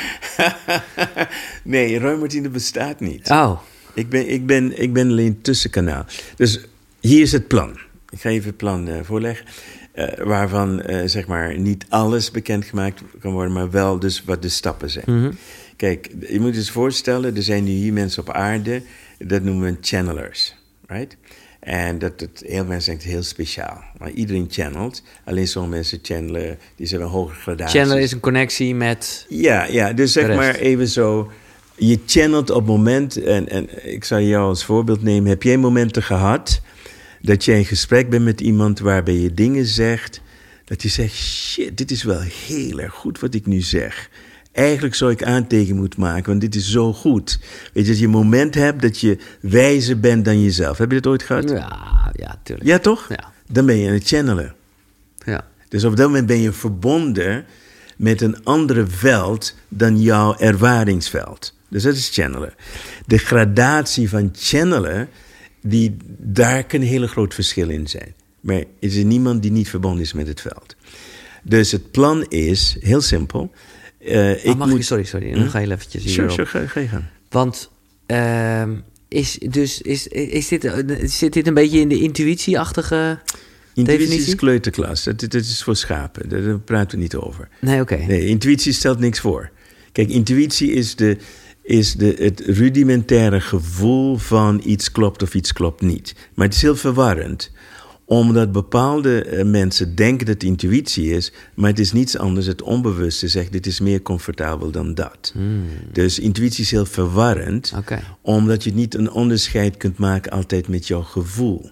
nee, Roy Martine bestaat niet. Oh, Ik ben, ik, ben, ik ben alleen tussenkanaal. Dus hier is het plan. Ik ga even het plan eh, voorleggen. Eh, waarvan eh, zeg maar niet alles bekendgemaakt kan worden, maar wel dus wat de stappen zijn. Mhm. Kijk, je moet je eens voorstellen, er zijn nu hier mensen op aarde, dat noemen we channelers. Right? En dat het, heel mensen denken heel speciaal. Maar iedereen channelt. Alleen sommige mensen channelen, die zijn een hoge gradatie. Chandler is een connectie met... Ja, ja, dus zeg maar even zo. Je channelt op moment, en, en ik zal jou als voorbeeld nemen. Heb jij momenten gehad dat jij in gesprek bent met iemand waarbij je dingen zegt, dat je zegt: shit, dit is wel heel erg goed wat ik nu zeg. Eigenlijk zou ik aantekening moeten maken, want dit is zo goed. Weet je, dat je een moment hebt dat je wijzer bent dan jezelf. Heb je dat ooit gehad? Ja, ja, tuurlijk. Ja, toch? Ja. Dan ben je aan het channelen. Ja. Dus op dat moment ben je verbonden met een andere veld dan jouw ervaringsveld. Dus dat is channelen. De gradatie van channelen, die, daar kan een hele groot verschil in zijn. Maar er is niemand die niet verbonden is met het veld. Dus het plan is heel simpel. Eh, Ik ik mag moet... je, sorry, sorry. Dan ga je even eventjes Sure, hierop. sure, ga, ga je gang. Want ehm, is, dus, is, is dit, eh, zit dit een beetje in de intuïtieachtige Intuïtie definitie? is kleuterklas. Dat, dat is voor schapen. Daar, daar praten we niet over. Nee, oké. Nee, intuïtie stelt niks voor. Kijk, intuïtie is, de, is de, het rudimentaire gevoel van iets klopt of iets klopt niet. Maar het is heel verwarrend, omdat bepaalde eh, mensen denken dat het intuïtie is, maar het is niets anders. Het onbewuste zegt: dit is meer comfortabel dan dat. Dus intuïtie is heel verwarrend, omdat je niet een onderscheid kunt maken altijd met jouw gevoel.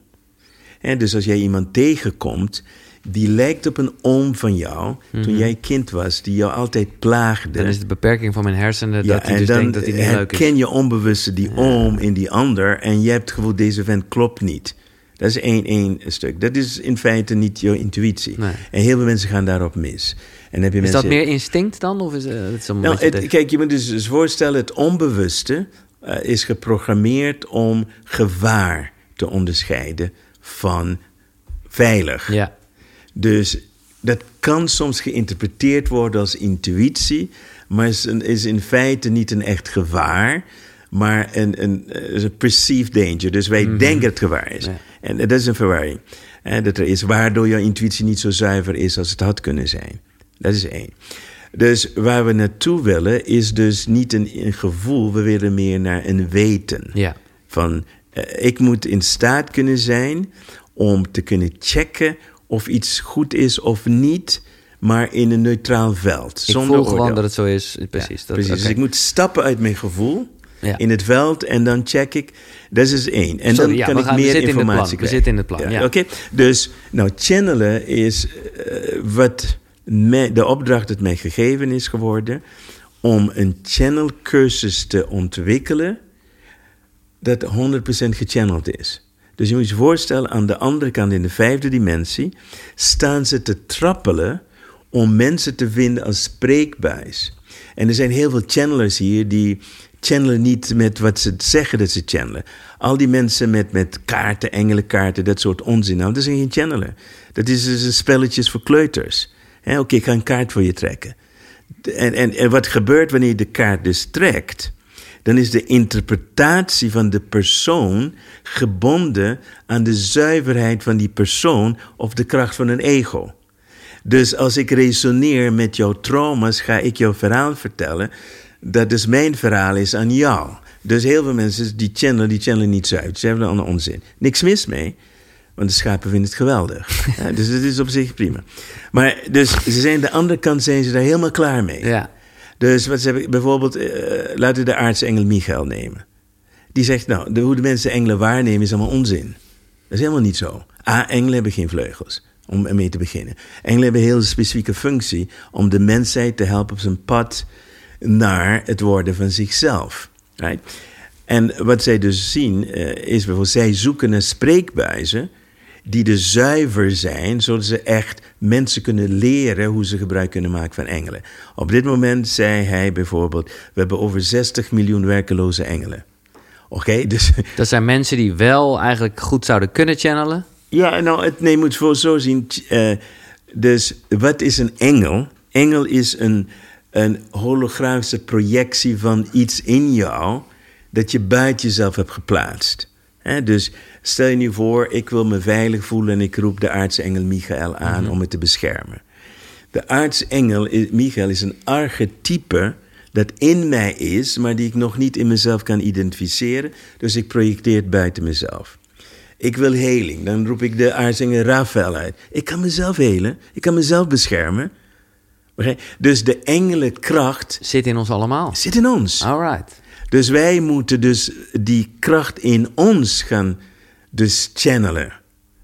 Hè, dus als jij iemand tegenkomt die lijkt op een oom van jou, toen jij kind was, die jou altijd plaagde. Dan is de beperking van mijn hersenen ja, dat hij dus dan denkt dat hij niet leuk is. herken je onbewuste die oom in die ander en je hebt het gevoel, deze vent klopt niet. Dat is één, één stuk. Dat is in feite niet jouw intuïtie. Nee. En heel veel mensen gaan daarop mis. En heb je Is mensen, dat meer instinct dan? Of is eh, het nou, het- kijk, je moet dus, dus voorstellen, het onbewuste eh, is geprogrammeerd om gevaar te onderscheiden van veilig. Ja. Dus dat kan soms geïnterpreteerd worden als intuïtie, maar is, een, is in feite niet een echt gevaar, maar een, een, perceived danger. Dus wij denken dat het gevaar is. Ja. En dat is een verwarring. Hè, dat er is, waardoor jouw intuïtie niet zo zuiver is als het had kunnen zijn. Dat is één. Dus waar we naartoe willen, is dus niet een, een gevoel, we willen meer naar een weten. Ja. Van, eh, ik moet in staat kunnen zijn om te kunnen checken of iets goed is of niet, maar in een neutraal veld. Ik zonder voel gewoon dat het zo is. Precies. Ja, dat, precies. Dus ik moet stappen uit mijn gevoel Ja. in het veld en dan check ik. Dat is één. En Sorry, dan ja, kan ik gaan- meer zitten in informatie We zitten in het plan, ja. Oké, dus nou channelen is eh, wat mij, de opdracht dat mij gegeven is geworden om een channelcursus te ontwikkelen dat 100% gechanneld is. Dus je moet je voorstellen, aan de andere kant in de vijfde dimensie staan ze te trappelen om mensen te vinden als spreekbuis. En er zijn heel veel channelers hier die channelen niet met wat ze zeggen dat ze channelen. Al die mensen met, met kaarten, engelenkaarten, dat soort onzin, nou, dat is geen channelen. Dat is dus een spelletjes voor kleuters. Oké, ik ga een kaart voor je trekken. En, en, en wat gebeurt wanneer je de kaart dus trekt? Dan is de interpretatie van de persoon gebonden aan de zuiverheid van die persoon of de kracht van een ego. Dus als ik resoneer met jouw trauma's, ga ik jouw verhaal vertellen. Dat dus mijn verhaal is aan jou. Dus heel veel mensen die channelen, die channelen niet zuiver. Ze hebben een onzin. Niks mis mee. Want de schapen vinden het geweldig. <laughs> Ja, dus het is op zich prima. Maar dus ze zijn de andere kant zijn ze daar helemaal klaar mee. Ja. Dus wat ze bijvoorbeeld, eh, laten we de aartsengel Michael nemen. Die zegt, nou, de, hoe de mensen engelen waarnemen is allemaal onzin. Dat is helemaal niet zo. A, engelen hebben geen vleugels, om ermee te beginnen. Engelen hebben een heel specifieke functie om de mensheid te helpen op zijn pad naar het worden van zichzelf. Right? En wat zij dus zien, eh, is bijvoorbeeld, zij zoeken naar spreekbuizen die dus zuiver zijn, zodat ze echt mensen kunnen leren hoe ze gebruik kunnen maken van engelen. Op dit moment zei hij bijvoorbeeld, we hebben over 60 miljoen werkeloze engelen. Oké, <laughs> dus Dat zijn mensen die wel eigenlijk goed zouden kunnen channelen. ja, nou, het, nee, je moet voor zo zien. eh, dus wat is een engel? Engel is een, een holografische projectie van iets in jou dat je buiten jezelf hebt geplaatst. Dus stel je nu voor, ik wil me veilig voelen en ik roep de aartsengel Michael aan om me te beschermen. De aartsengel Michael is een archetype dat in mij is, maar die ik nog niet in mezelf kan identificeren. Dus ik projecteer het buiten mezelf. Ik wil heling, dan roep ik de aartsengel Raphaël uit. Ik kan mezelf helen, ik kan mezelf beschermen. Dus de engelenkracht Zit in ons allemaal. zit in ons. Alright. Dus wij moeten dus die kracht in ons gaan dus channelen.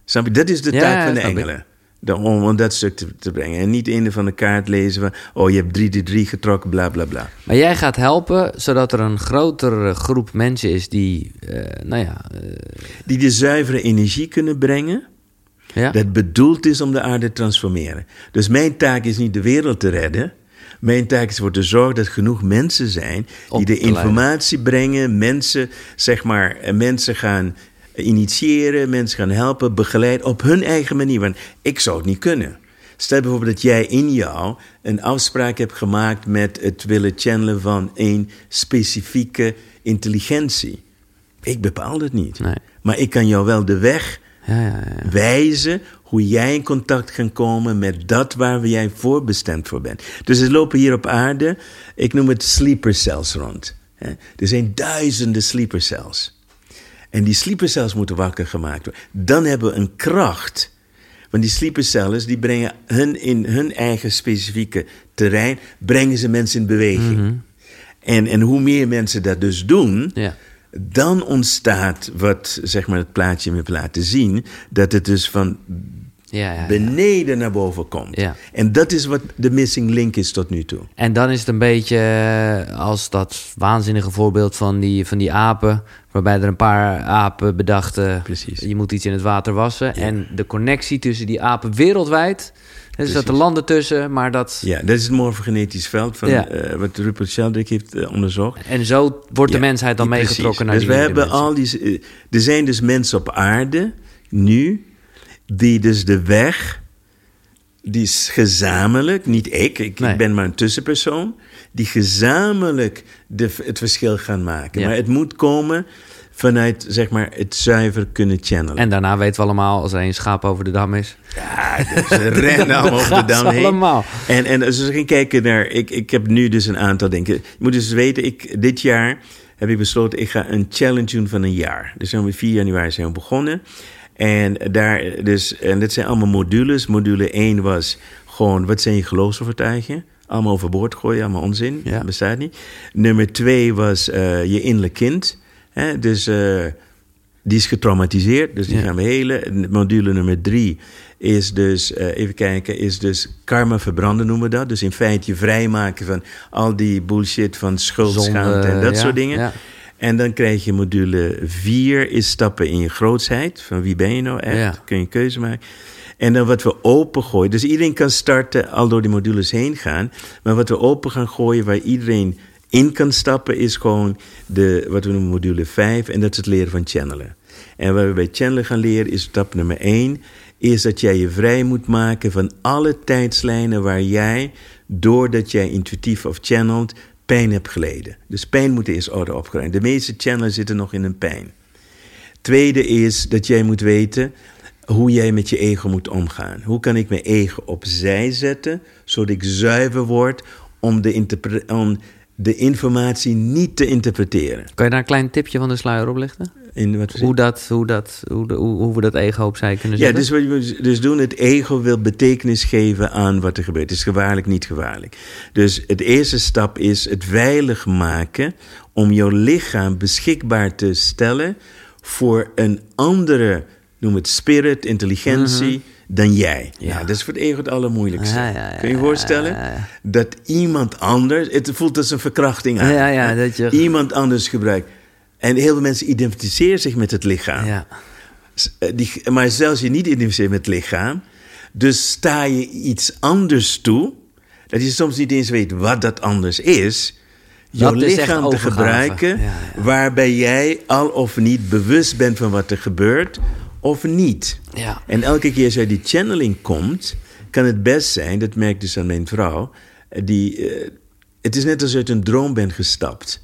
Snap je? Dat is de Ja, taak van de engelen. De- om, om dat stuk te, te brengen. En niet een van de kaart lezen van... oh, je hebt 3 3 3 getrokken, bla, bla, bla. Maar jij gaat helpen zodat er een grotere groep mensen is die, eh, nou ja, eh, Die de zuivere energie kunnen brengen... ja. dat bedoeld is om de aarde te transformeren. Dus mijn taak is niet de wereld te redden... Mijn taak is ervoor te zorgen dat genoeg mensen zijn... Die de informatie brengen, mensen, zeg maar... eh, mensen gaan initiëren, mensen gaan helpen, begeleiden... op hun eigen manier, want ik zou het niet kunnen... Stel bijvoorbeeld dat jij in jou een afspraak hebt gemaakt met het willen channelen van een specifieke intelligentie. Ik bepaal het niet. Nee. Maar ik kan jou wel de weg ja, ja, ja. wijzen hoe jij in contact kan komen met dat waar jij voorbestemd voor bent. Dus er lopen hier op aarde, ik noem het sleeper cells rond. Er zijn duizenden sleeper cells. En die sleeper cells moeten wakker gemaakt worden. Dan hebben we een kracht. Want die sleeper cells die brengen hun in hun eigen specifieke terrein, brengen ze mensen in beweging. en, en hoe meer mensen dat dus doen, Ja. Dan ontstaat wat zeg maar, het plaatje me laten zien, dat het dus van Ja, ja, ja. beneden naar boven komt. En dat is wat de missing link is tot nu toe. En dan is het een beetje eh, als dat waanzinnige voorbeeld van die, van die apen. Waarbij er een paar apen bedachten. Precies. Je moet iets in het water wassen. En de connectie tussen die apen wereldwijd. Er zaten landen tussen, maar dat. Ja, dat is het morfogenetisch veld van Ja. eh, wat Rupert Sheldrake heeft eh, onderzocht. En zo wordt de Ja, mensheid dan meegetrokken naar dus die we hebben al die. eh, Er zijn dus mensen op aarde nu die dus de weg die is gezamenlijk, niet ik, ik, Nee. ik ben maar een tussenpersoon, die gezamenlijk de, het verschil gaan maken. Ja. Maar het moet komen vanuit, zeg maar, het zuiver kunnen channelen. En daarna weten we allemaal, als er een schaap over de dam is... Ja, ze rennen allemaal over de dam heen. allemaal. En, en als we gaan kijken naar... Ik, ik heb nu dus een aantal dingen. Je moet dus weten, ik, dit jaar heb ik besloten... ik ga een challenge doen van een jaar. Dus zijn we 4 januari zijn we begonnen. En, daar, dus, en dat zijn allemaal modules. Module 1 was gewoon... wat zijn je geloofsovertuigingen? Allemaal overboord gooien, allemaal onzin. Ja. Dat bestaat niet. Nummer 2 was eh, je innerlijk kind. Hè? Dus... eh, die is getraumatiseerd, dus die Ja. gaan we helen. Module nummer drie is dus, eh, even kijken, is dus karma verbranden noemen we dat. Dus in feite je vrijmaken van al die bullshit van schuld, schaamte en dat ja, soort dingen. ja. En dan krijg je module vier is stappen in je grootsheid. Van wie ben je nou echt? Ja. Kun je een keuze maken. En dan wat we open gooien. Dus iedereen kan starten, al door die modules heen gaan. Maar wat we open gaan gooien, waar iedereen in kan stappen, is gewoon de, wat we noemen module 5. En dat is het leren van channelen. En wat we bij channelen gaan leren, is stap nummer 1. Is dat jij je vrij moet maken van alle tijdslijnen waar jij, doordat jij intuïtief of channelt, pijn hebt geleden. Dus pijn moet eerst orde opgeruimd. De meeste channels zitten nog in een pijn. Tweede is dat jij moet weten hoe jij met je ego moet omgaan. Hoe kan ik mijn ego opzij zetten, zodat ik zuiver word om de, interpre- om de informatie niet te interpreteren. Kan je daar een klein tipje van de sluier oplichten? In wat we Hoe, dat, hoe, dat, hoe, de- hoe, hoe we dat ego opzij kunnen Ja, zetten? dus wat je moet dus doen, het ego wil betekenis geven aan wat er gebeurt. Het is gevaarlijk, niet gevaarlijk. Dus het eerste stap is het veilig maken om jouw lichaam beschikbaar te stellen voor een andere, noem het spirit, intelligentie, dan jij. Ja. Ja. dat is voor het ego het allermoeilijkste. Ja, ja, ja, Kun je je voorstellen? Dat iemand anders, het voelt als een verkrachting aan. Ja, ja, dat je- Iemand anders gebruikt. En heel veel mensen identificeren zich met het lichaam. eh, Die, maar zelfs je niet identificeert met het lichaam. Dus sta je iets anders toe. Dat je soms niet eens weet wat dat anders is. Jouw Dat lichaam te gebruiken. Waarbij jij al of niet bewust bent van wat er gebeurt. Of niet. Ja. En elke keer als die channeling komt. Kan het best zijn. Dat merk ik dus aan mijn vrouw. eh, Die, eh, het is net als je uit een droom bent gestapt.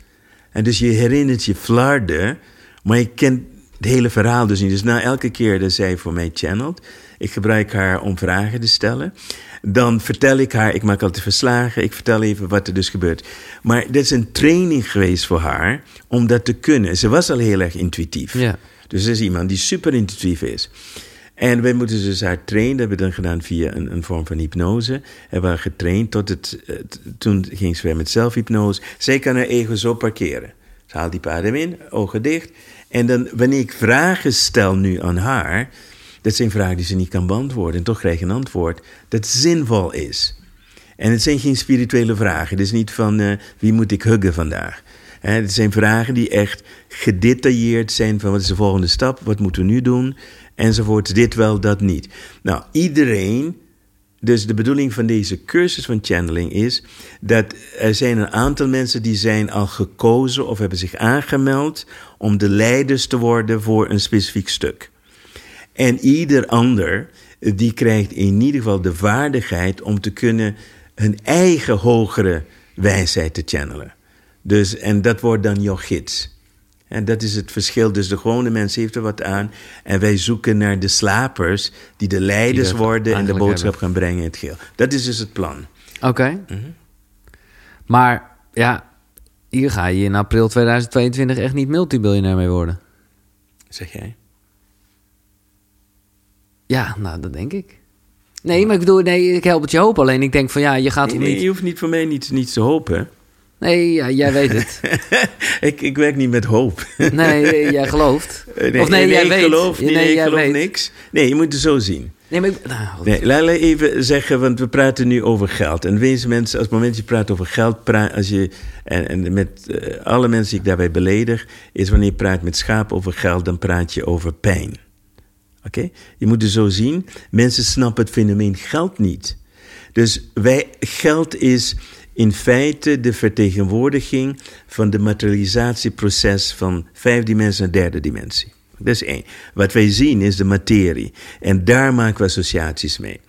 En dus je herinnert je flarden, maar je kent het hele verhaal dus niet. Dus na elke keer dat zij voor mij channelt, ik gebruik haar om vragen te stellen. Dan vertel ik haar, ik maak altijd verslagen, ik vertel even wat er dus gebeurt. Maar dit is een training geweest voor haar om dat te kunnen. Ze was al heel erg intuïtief. Ja. Dus ze is iemand die super intuïtief is. En wij moeten dus haar trainen. Dat hebben we dan gedaan via een, een vorm van hypnose. Hebben we getraind tot het... toen ging ze weer met zelfhypnose. Zij kan haar ego zo parkeren. Ze haalt diep adem in, ogen dicht. En dan, wanneer ik vragen stel nu aan haar... Dat zijn vragen die ze niet kan beantwoorden. En toch krijg je een antwoord dat zinvol is. En het zijn geen spirituele vragen. Het is niet van eh, wie moet ik huggen vandaag. Het zijn vragen die echt gedetailleerd zijn van wat is de volgende stap, wat moeten we nu doen, enzovoort. Dit wel, dat niet. Nou, iedereen, dus de bedoeling van deze cursus van channeling is dat er zijn een aantal mensen die zijn al gekozen of hebben zich aangemeld om de leiders te worden voor een specifiek stuk. En ieder ander, die krijgt in ieder geval de vaardigheid om te kunnen hun eigen hogere wijsheid te channelen. Dus, en dat wordt dan jouw gids. En dat is het verschil. Dus de gewone mens heeft er wat aan. En wij zoeken naar de slapers die de leiders worden en de boodschap hebben. gaan brengen in het geheel. Dat is dus het plan. Oké. Mhm. Maar ja, hier ga je in april 2022 echt niet multibiljonair mee worden. Zeg jij? Ja, nou, dat denk ik. Nee, maar ik bedoel, nee, ik help het je hoop. Alleen ik denk van ja, je gaat Nee, toch nee, niet... je hoeft niet voor mij niet, niet te hopen. Nee, ja, jij weet het. <laughs> ik, ik werk niet met hoop. <laughs> Nee, jij gelooft. <laughs> Nee, of nee, jij ik weet. geloof, nee, nee, ik jij geloof weet. niks. Nee, je moet het zo zien. Nee, maar ik, nou. Nee, laat me even zeggen, want we praten nu over geld. En wees mensen, als het moment je praat over geld, pra- als je, en, en met eh, alle mensen die ik daarbij beledig, is wanneer je praat met schaap over geld, dan praat je over pijn. Oké? Je moet het zo zien, mensen snappen het fenomeen geld niet. Dus wij, geld is in feite de vertegenwoordiging van de materialisatieproces van vijf dimensies naar derde dimensie. Dat is één. Wat wij zien is de materie. En daar maken we associaties mee.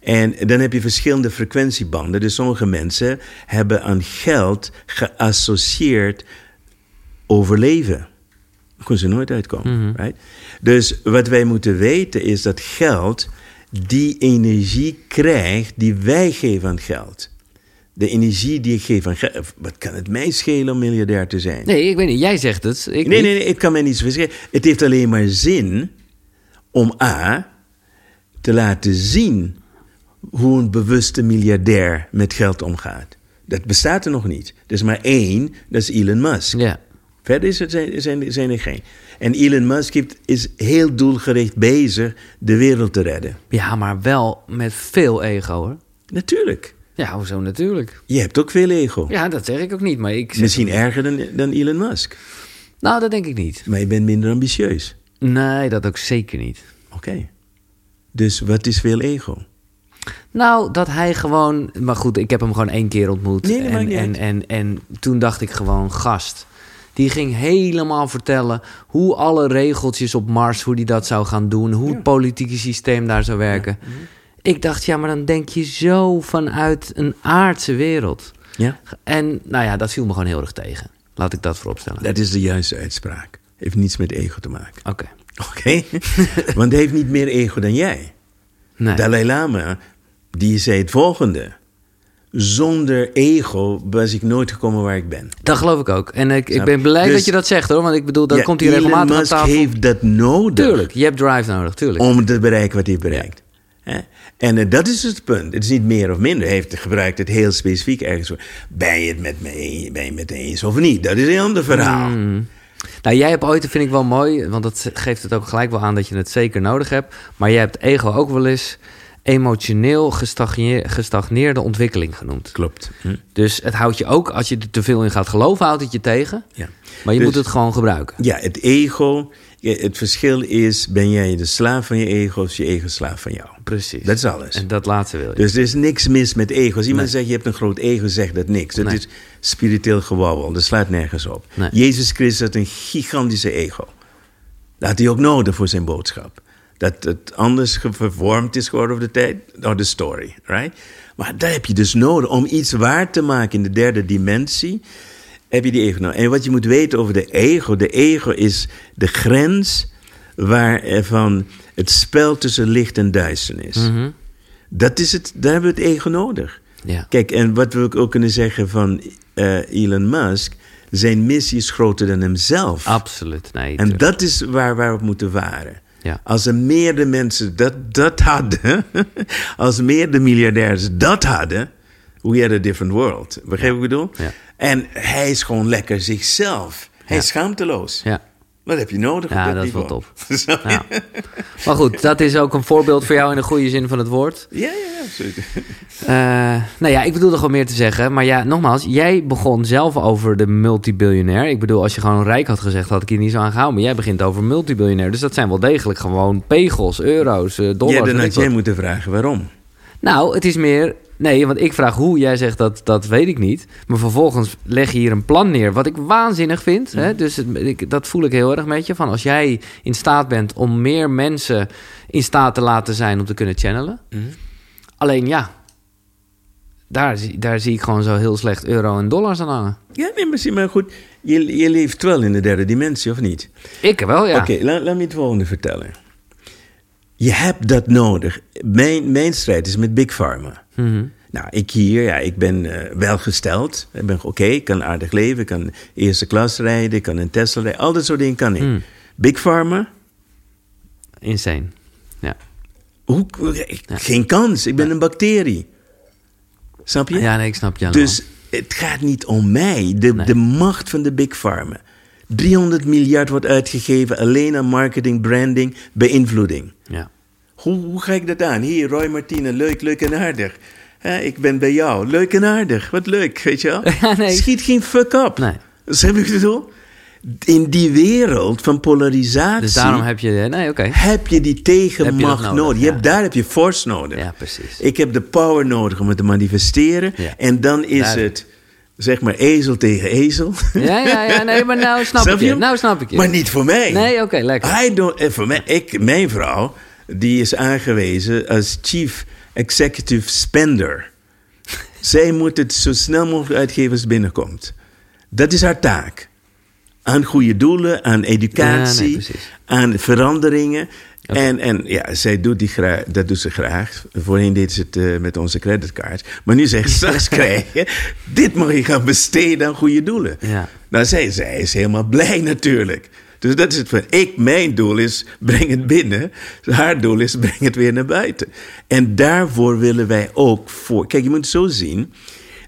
En dan heb je verschillende frequentiebanden. Dus sommige mensen hebben aan geld geassocieerd overleven. Daar kunnen ze nooit uitkomen. right? Dus wat wij moeten weten is dat geld die energie krijgt die wij geven aan geld. De energie die ik geef aan geld. Wat kan het mij schelen om miljardair te zijn? Nee, ik weet niet. Jij zegt het. Ik Nee, nee, nee, het kan mij niet verschillen. Het heeft alleen maar zin om A. te laten zien hoe een bewuste miljardair met geld omgaat. Dat bestaat er nog niet. Er is maar één, dat is Elon Musk. Ja. Verder is het, zijn, zijn, zijn er geen. En Elon Musk heeft, is heel doelgericht bezig de wereld te redden. ja, maar wel met veel ego hoor. Natuurlijk. Ja, hoezo natuurlijk? Je hebt ook veel ego. Ja, dat zeg ik ook niet. Maar ik Misschien erger dan, dan Elon Musk. Nou, dat denk ik niet. Maar je bent minder ambitieus. Nee, dat ook zeker niet. Oké. Dus wat is veel ego? Nou, dat hij gewoon... Maar goed, ik heb hem gewoon één keer ontmoet. Nee, en, en, en, en toen dacht ik gewoon, gast... Die ging helemaal vertellen hoe alle regeltjes op Mars, hoe die dat zou gaan doen, hoe het politieke systeem daar zou werken. Mhm. Ik dacht, ja, maar dan denk je zo vanuit een aardse wereld. Ja? En nou ja, dat viel me gewoon heel erg tegen. Laat ik dat vooropstellen. Dat is de juiste uitspraak. Heeft niets met ego te maken. Oké. Oké? <laughs> Want hij heeft niet meer ego dan jij. Nee. Dalai Lama, die zei het volgende. Zonder ego was ik nooit gekomen waar ik ben. Dat geloof ik ook. En ik, ik ben blij Dus- dat je dat zegt hoor. Want ik bedoel, dat Ja, komt hier regelmatig Elon aan Musk tafel. heeft dat nodig Tuurlijk, je hebt drive nodig, tuurlijk. om te bereiken wat hij bereikt. En eh, dat is het punt. Het is niet meer of minder. Hij heeft gebruikt het heel specifiek ergens. Ben je het met me, ben je het met me eens of niet? Dat is een ander verhaal. Mm. Nou, jij hebt ooit, dat vind ik wel mooi, want dat geeft het ook gelijk wel aan dat je het zeker nodig hebt. Maar jij hebt ego ook wel eens emotioneel gestagneer- gestagneerde ontwikkeling genoemd. Klopt. Hm? Dus het houdt je ook, als je er te veel in gaat geloven, houdt het je tegen. Ja. Maar je Dus- moet het gewoon gebruiken. Ja, het ego. Ja, Het verschil is: ben jij de slaaf van je ego of is je ego slaaf van jou? Precies. Dat is alles. En dat laatste wil je. Dus er is niks mis met ego. Als iemand Nee. zegt je hebt een groot ego, zegt dat niks. Dat Nee. is spiritueel gewabbel. Dat slaat nergens op. Nee. Jezus Christus had een gigantische ego. Dat had hij ook nodig voor zijn boodschap. Dat het anders vervormd is geworden over de tijd, or the story, right? Maar daar heb je dus nodig om iets waar te maken in de derde dimensie. Heb je die ego nodig. En wat je moet weten over de ego, de ego is de grens waarvan het spel tussen licht en duisternis. Mhm. Dat is het, daar hebben we het ego nodig. Ja. Kijk, en wat we ook kunnen zeggen van eh, Elon Musk, zijn missie is groter dan hemzelf. Absoluut. Nee, En dat is waar, waar we moeten varen. Ja. Als er meerdere mensen dat, dat hadden, <laughs> als meerdere miljardairs dat hadden, we had a different world. Begrijp ik bedoel? Ja. En hij is gewoon lekker zichzelf. Hij is schaamteloos. Ja. Wat heb je nodig Ja, dat dat is wel top. <laughs> Ja. Maar goed, dat is ook een voorbeeld voor jou in de goede zin van het woord. Ja, ja, ja, absoluut. Eh, nou ja, ik bedoel er gewoon meer te zeggen. Maar ja, nogmaals, jij begon zelf over de multibiljonair. Ik bedoel, als je gewoon rijk had gezegd, had ik hier niet zo aan gehouden. Maar jij begint over multibiljonair. Dus dat zijn wel degelijk gewoon pegels, euro's, eh, dollars. Ja, dan had jij moeten vragen waarom. Nou, het is meer... Nee, want ik vraag hoe. Jij zegt dat, dat weet ik niet. Maar vervolgens leg je hier een plan neer. Wat ik waanzinnig vind. Hè? Dus het- ik, dat voel ik heel erg met je. Van als jij in staat bent om meer mensen in staat te laten zijn om te kunnen channelen. Alleen ja, daar, zie- daar zie ik gewoon zo heel slecht euro en dollars aan hangen. Ja, nee, maar, zie maar goed. Je, je leeft wel in de derde dimensie, of niet? Ik wel, ja. Oké, laat, laat me het volgende vertellen. Je hebt dat nodig. Mijn, mijn strijd is met Big Pharma. Mhm. Nou, ik hier, ja, ik ben eh, welgesteld. Ik ben oké, ik kan aardig leven. Ik kan eerste klas rijden, ik kan een Tesla rijden. Al dat soort dingen kan ik. Mm. Big Pharma, Insane. Ja. hoe, geen kans. Ik ben een bacterie. Snap je? ja, nee, ik snap je. Dus het gaat niet om mij. De, Nee. de macht van de Big Pharma. 300 miljard wordt uitgegeven alleen aan marketing, branding, beïnvloeding. Ja. Hoe, hoe ga ik dat aan? Hier, Roy Martine, leuk, leuk en aardig. Hè, ik ben bij jou, leuk en aardig. Wat leuk, weet je wel? <laughs> Ja, nee. Schiet geen fuck up. Nee. Wat ik bedoel? In die wereld van polarisatie Dus daarom heb je... Nee, oké. heb je die tegenmacht nodig, nodig. Je ja. hebt, daar heb je force nodig. Ja, precies. Ik heb de power nodig om het te manifesteren. Ja. En dan is Duidelijk. het, zeg maar, ezel tegen ezel. Ja, ja, ja. Nee, maar nou snap, <laughs> Snap ik je. je? Nou snap ik je. Maar niet voor mij. Nee, oké, lekker. I don't, en voor mij, ik, mijn vrouw, die is aangewezen als chief executive spender. <laughs> Zij moet het zo snel mogelijk uitgeven als het binnenkomt. Dat is haar taak. Aan goede doelen, aan educatie, Ja, nee, precies. aan veranderingen. En, en ja, zij doet die graag, dat doet ze graag. Voorheen deed ze het eh, met onze creditcard. Maar nu zegt ze, <laughs> straks krijgen, dit mag je gaan besteden aan goede doelen. Ja. Nou, zij, zij is helemaal blij natuurlijk. Dus dat is het van, ik, mijn doel is, breng het binnen. Haar doel is, breng het weer naar buiten. En daarvoor willen wij ook voor... Kijk, je moet het zo zien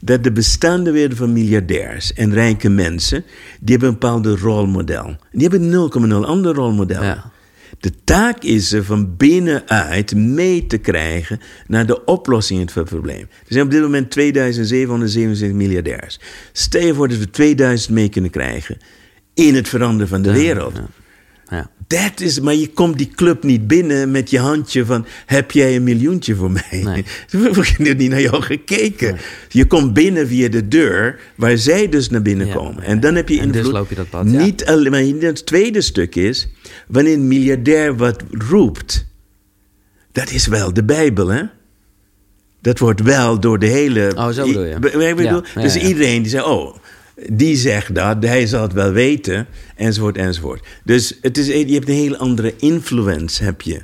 dat de bestaande wereld van miljardairs en rijke mensen... die hebben een bepaalde rolmodel. Die hebben 0,0 ander rolmodel. Ja. De taak is er van binnenuit mee te krijgen naar de oplossing van het probleem. Er zijn op dit moment 2777 miljardairs. Stel je voor dat we 2000 mee kunnen krijgen in het veranderen van de wereld. Ja. Ja. Dat is, maar je komt die club niet binnen met je handje van... heb jij een miljoentje voor mij? Nee. <laughs> Er wordt niet naar jou gekeken. Je komt binnen via de deur waar zij dus naar binnen Ja. komen. En dan heb je En dus invloed. loop je dat pad, ja. Niet alleen, maar het tweede stuk is... wanneer een miljardair wat roept... dat is wel de Bijbel, hè? Dat wordt wel door de hele... Oh, zo bedoel je. Ik bedoel? Ja, dus ja. iedereen die zegt... oh, die zegt dat, hij zal het wel weten, enzovoort, enzovoort. Dus het is, je hebt een heel andere influence, heb je.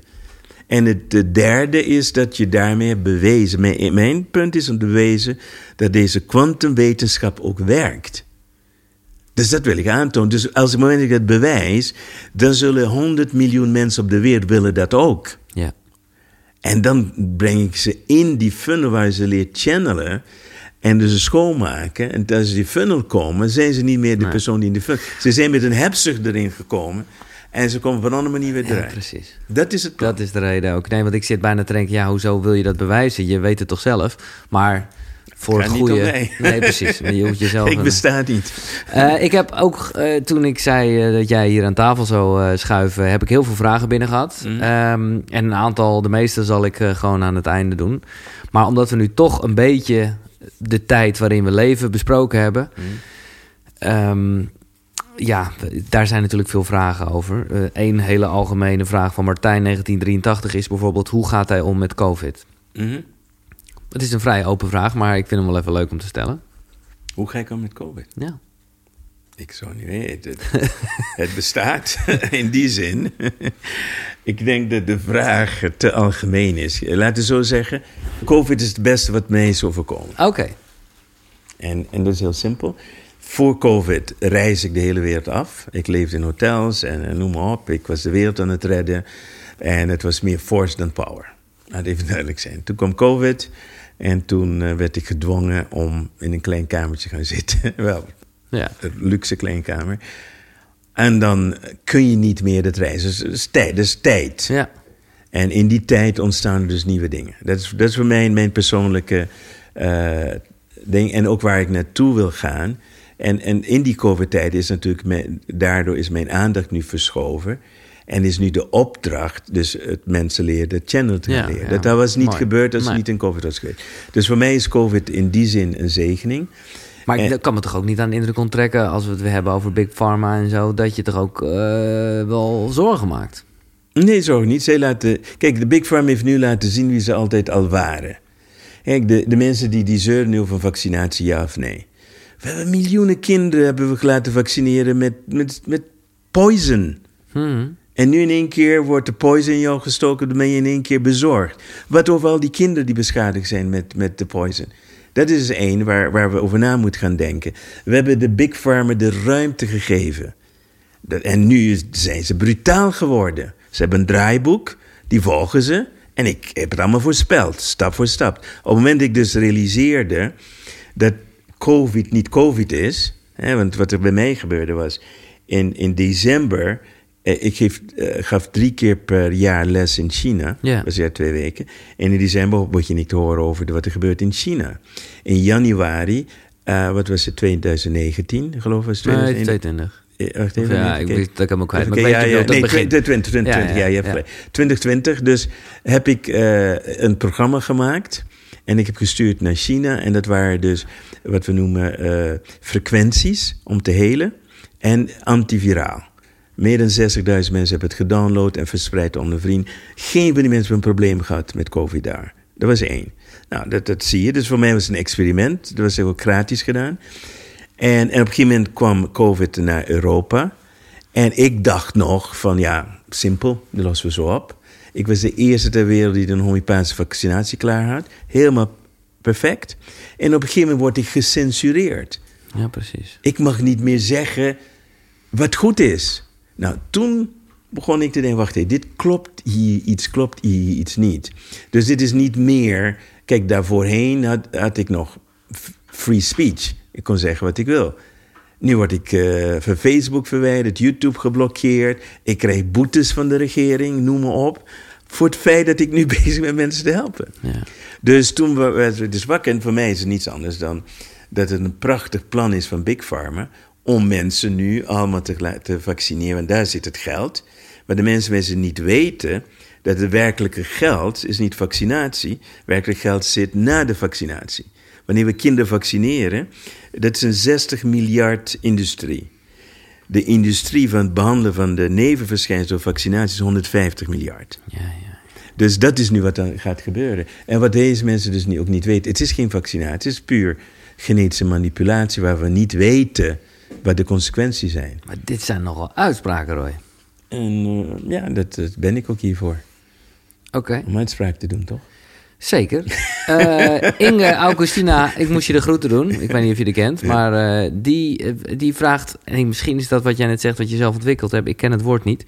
En het de derde is dat je daarmee hebt bewezen... Mijn, mijn punt is om te bewezen dat deze kwantumwetenschap ook werkt. Dus dat wil ik aantonen. Dus als het moment dat ik dat bewijs... dan zullen 100 miljoen mensen op de wereld willen dat ook. Ja. En dan breng ik ze in die funnel waar ze leert channelen. En dus schoonmaken. En als ze die funnel komen, zijn ze niet meer de persoon die in de funnel. Ze zijn met een hebzucht erin gekomen. En ze komen op een andere manier weer ja, eruit. precies. dat is het plan. Dat is de reden ook. Nee, want ik zit bijna te denken, ja, hoezo wil je dat bewijzen? Je weet het toch zelf? Maar voor goede... mij. Nee, precies. Maar je hoeft jezelf... <laughs> ik een- besta niet. Eh, ik heb ook, eh, toen ik zei eh, dat jij hier aan tafel zou schuiven, heb ik heel veel vragen binnen gehad. Mhm. Ehm, en een aantal, de meeste zal ik gewoon aan het einde doen. Maar omdat we nu toch een beetje de tijd waarin we leven besproken hebben. Mhm. ehm, ja, daar zijn natuurlijk veel vragen over. Eén hele algemene vraag van Martijn 1983 is bijvoorbeeld: hoe gaat hij om met COVID? Mhm. Het is een vrij open vraag, maar ik vind hem wel even leuk om te stellen. Hoe ga ik om met COVID? Ja. Ik zou niet weten. het bestaat <laughs> in die zin. ik denk dat de vraag te algemeen is. Laten we zo zeggen: COVID is het beste wat mij is overkomen. Oké. En, en dat is heel simpel. Voor COVID reis ik de hele wereld af. Ik leefde in hotels en, en noem maar op. Ik was de wereld aan het redden. En het was meer force dan power. Laat even duidelijk zijn. Toen kwam COVID. En toen eh, werd ik gedwongen om in een klein kamertje te gaan zitten. <laughs> Wel, Ja. een luxe kleinkamer. En dan kun je niet meer dat reizen. Dus dat is tijd. Dat is tijd. Ja. En in die tijd ontstaan er dus nieuwe dingen. Dat is, dat is voor mij mijn persoonlijke eh, ding. En ook waar ik naartoe wil gaan. En, en in die COVID-tijd is natuurlijk... Mijn, daardoor is mijn aandacht nu verschoven. En is nu de opdracht, dus het mensen leren, de channel te Ja, leren. ja. Dat, dat was niet Mooi. gebeurd als het niet in COVID was geweest. Dus voor mij is COVID in die zin een zegening. Maar ik En- kan me toch ook niet aan de indruk onttrekken... als we het weer hebben over Big Pharma en zo... dat je toch ook eh, wel zorgen maakt. Nee, zo niet. Zij laten, kijk, de Big Pharma heeft nu laten zien wie ze altijd al waren. Kijk, de, de mensen die, die zeuren nu over vaccinatie, ja of nee. We hebben miljoenen kinderen hebben we laten vaccineren met, met, met poison. Hmm. En nu in één keer wordt de poison in jou gestoken, dan ben je in één keer bezorgd. Wat over al die kinderen die beschadigd zijn met, met de poison. Dat is één waar, waar we over na moeten gaan denken. We hebben de Big Pharma de ruimte gegeven. En nu zijn ze brutaal geworden. Ze hebben een draaiboek, die volgen ze. En ik heb het allemaal voorspeld, stap voor stap. Op het moment dat ik dus realiseerde dat COVID niet COVID is... Hè, want wat er bij mij gebeurde was... in, in december... eh, ik geef, eh, gaf drie keer per jaar les in China. Ja. Dat was ja twee weken. En in december word je niet te horen over wat er gebeurt in China. In januari, eh, wat was het, 2019 geloof ik? Was het Nee, 2021? 22. Eh, wacht Of even, ja, ik weet dat ik hem ook kwijt. Maar ja, ja, nee, het begin. 2020, 2020, ja, Ja, ja, je hebt ja. gelijk. 2020, dus heb ik een programma gemaakt. En ik heb gestuurd naar China. En dat waren dus wat we noemen frequenties om te helen. En antiviraal. Meer dan 60.000 mensen hebben het gedownload en verspreid onder vrienden. Geen van die mensen hebben een probleem gehad met COVID daar. Dat was één. Nou, dat, dat zie je. Dus voor mij was het een experiment. Dat was democratisch gedaan. En, en op een gegeven moment kwam COVID naar Europa. En ik dacht nog van ja, simpel, dat lossen we zo op. Ik was de eerste ter wereld die een homeopathische vaccinatie klaar had. Helemaal perfect. En op een gegeven moment word ik gecensureerd. Ja, precies. Ik mag niet meer zeggen wat goed is. Nou, toen begon ik te denken: wacht even, dit klopt hier iets, klopt hier iets niet. Dus dit is niet meer. Kijk, daarvoorheen had, had ik nog free speech. Ik kon zeggen wat ik wil. Nu word ik uh, van Facebook verwijderd, YouTube geblokkeerd. Ik krijg boetes van de regering, noem maar op. Voor het feit dat ik nu <laughs> bezig ben mensen te helpen. Ja. Dus toen werd we dus wakker. En voor mij is het niets anders dan dat het een prachtig plan is van Big Pharma. Om mensen nu allemaal te, te vaccineren. Want daar zit het geld. Maar de mensen mensen niet weten dat het werkelijke geld is niet vaccinatie. Werkelijk geld zit na de vaccinatie. Wanneer we kinderen vaccineren, dat is een 60 miljard industrie. De industrie van het behandelen van de nevenverschijnselen door vaccinatie is 150 miljard. Ja, ja. Dus dat is nu wat er gaat gebeuren. En wat deze mensen dus ook niet weten, het is geen vaccinatie, het is puur genetische manipulatie waar we niet weten wat de consequenties zijn. Maar dit zijn nogal uitspraken, Roy. En uh, ja, dat, dat, ben ik ook hiervoor. Oké. Okay. Om uitspraak te doen, toch? Zeker. Uh, <laughs> Inge Augustina, ik moest je de groeten doen. Ik weet niet of je die kent. Maar uh, die, die vraagt, en misschien is dat wat jij net zegt, wat je zelf ontwikkeld hebt. Ik ken het woord niet.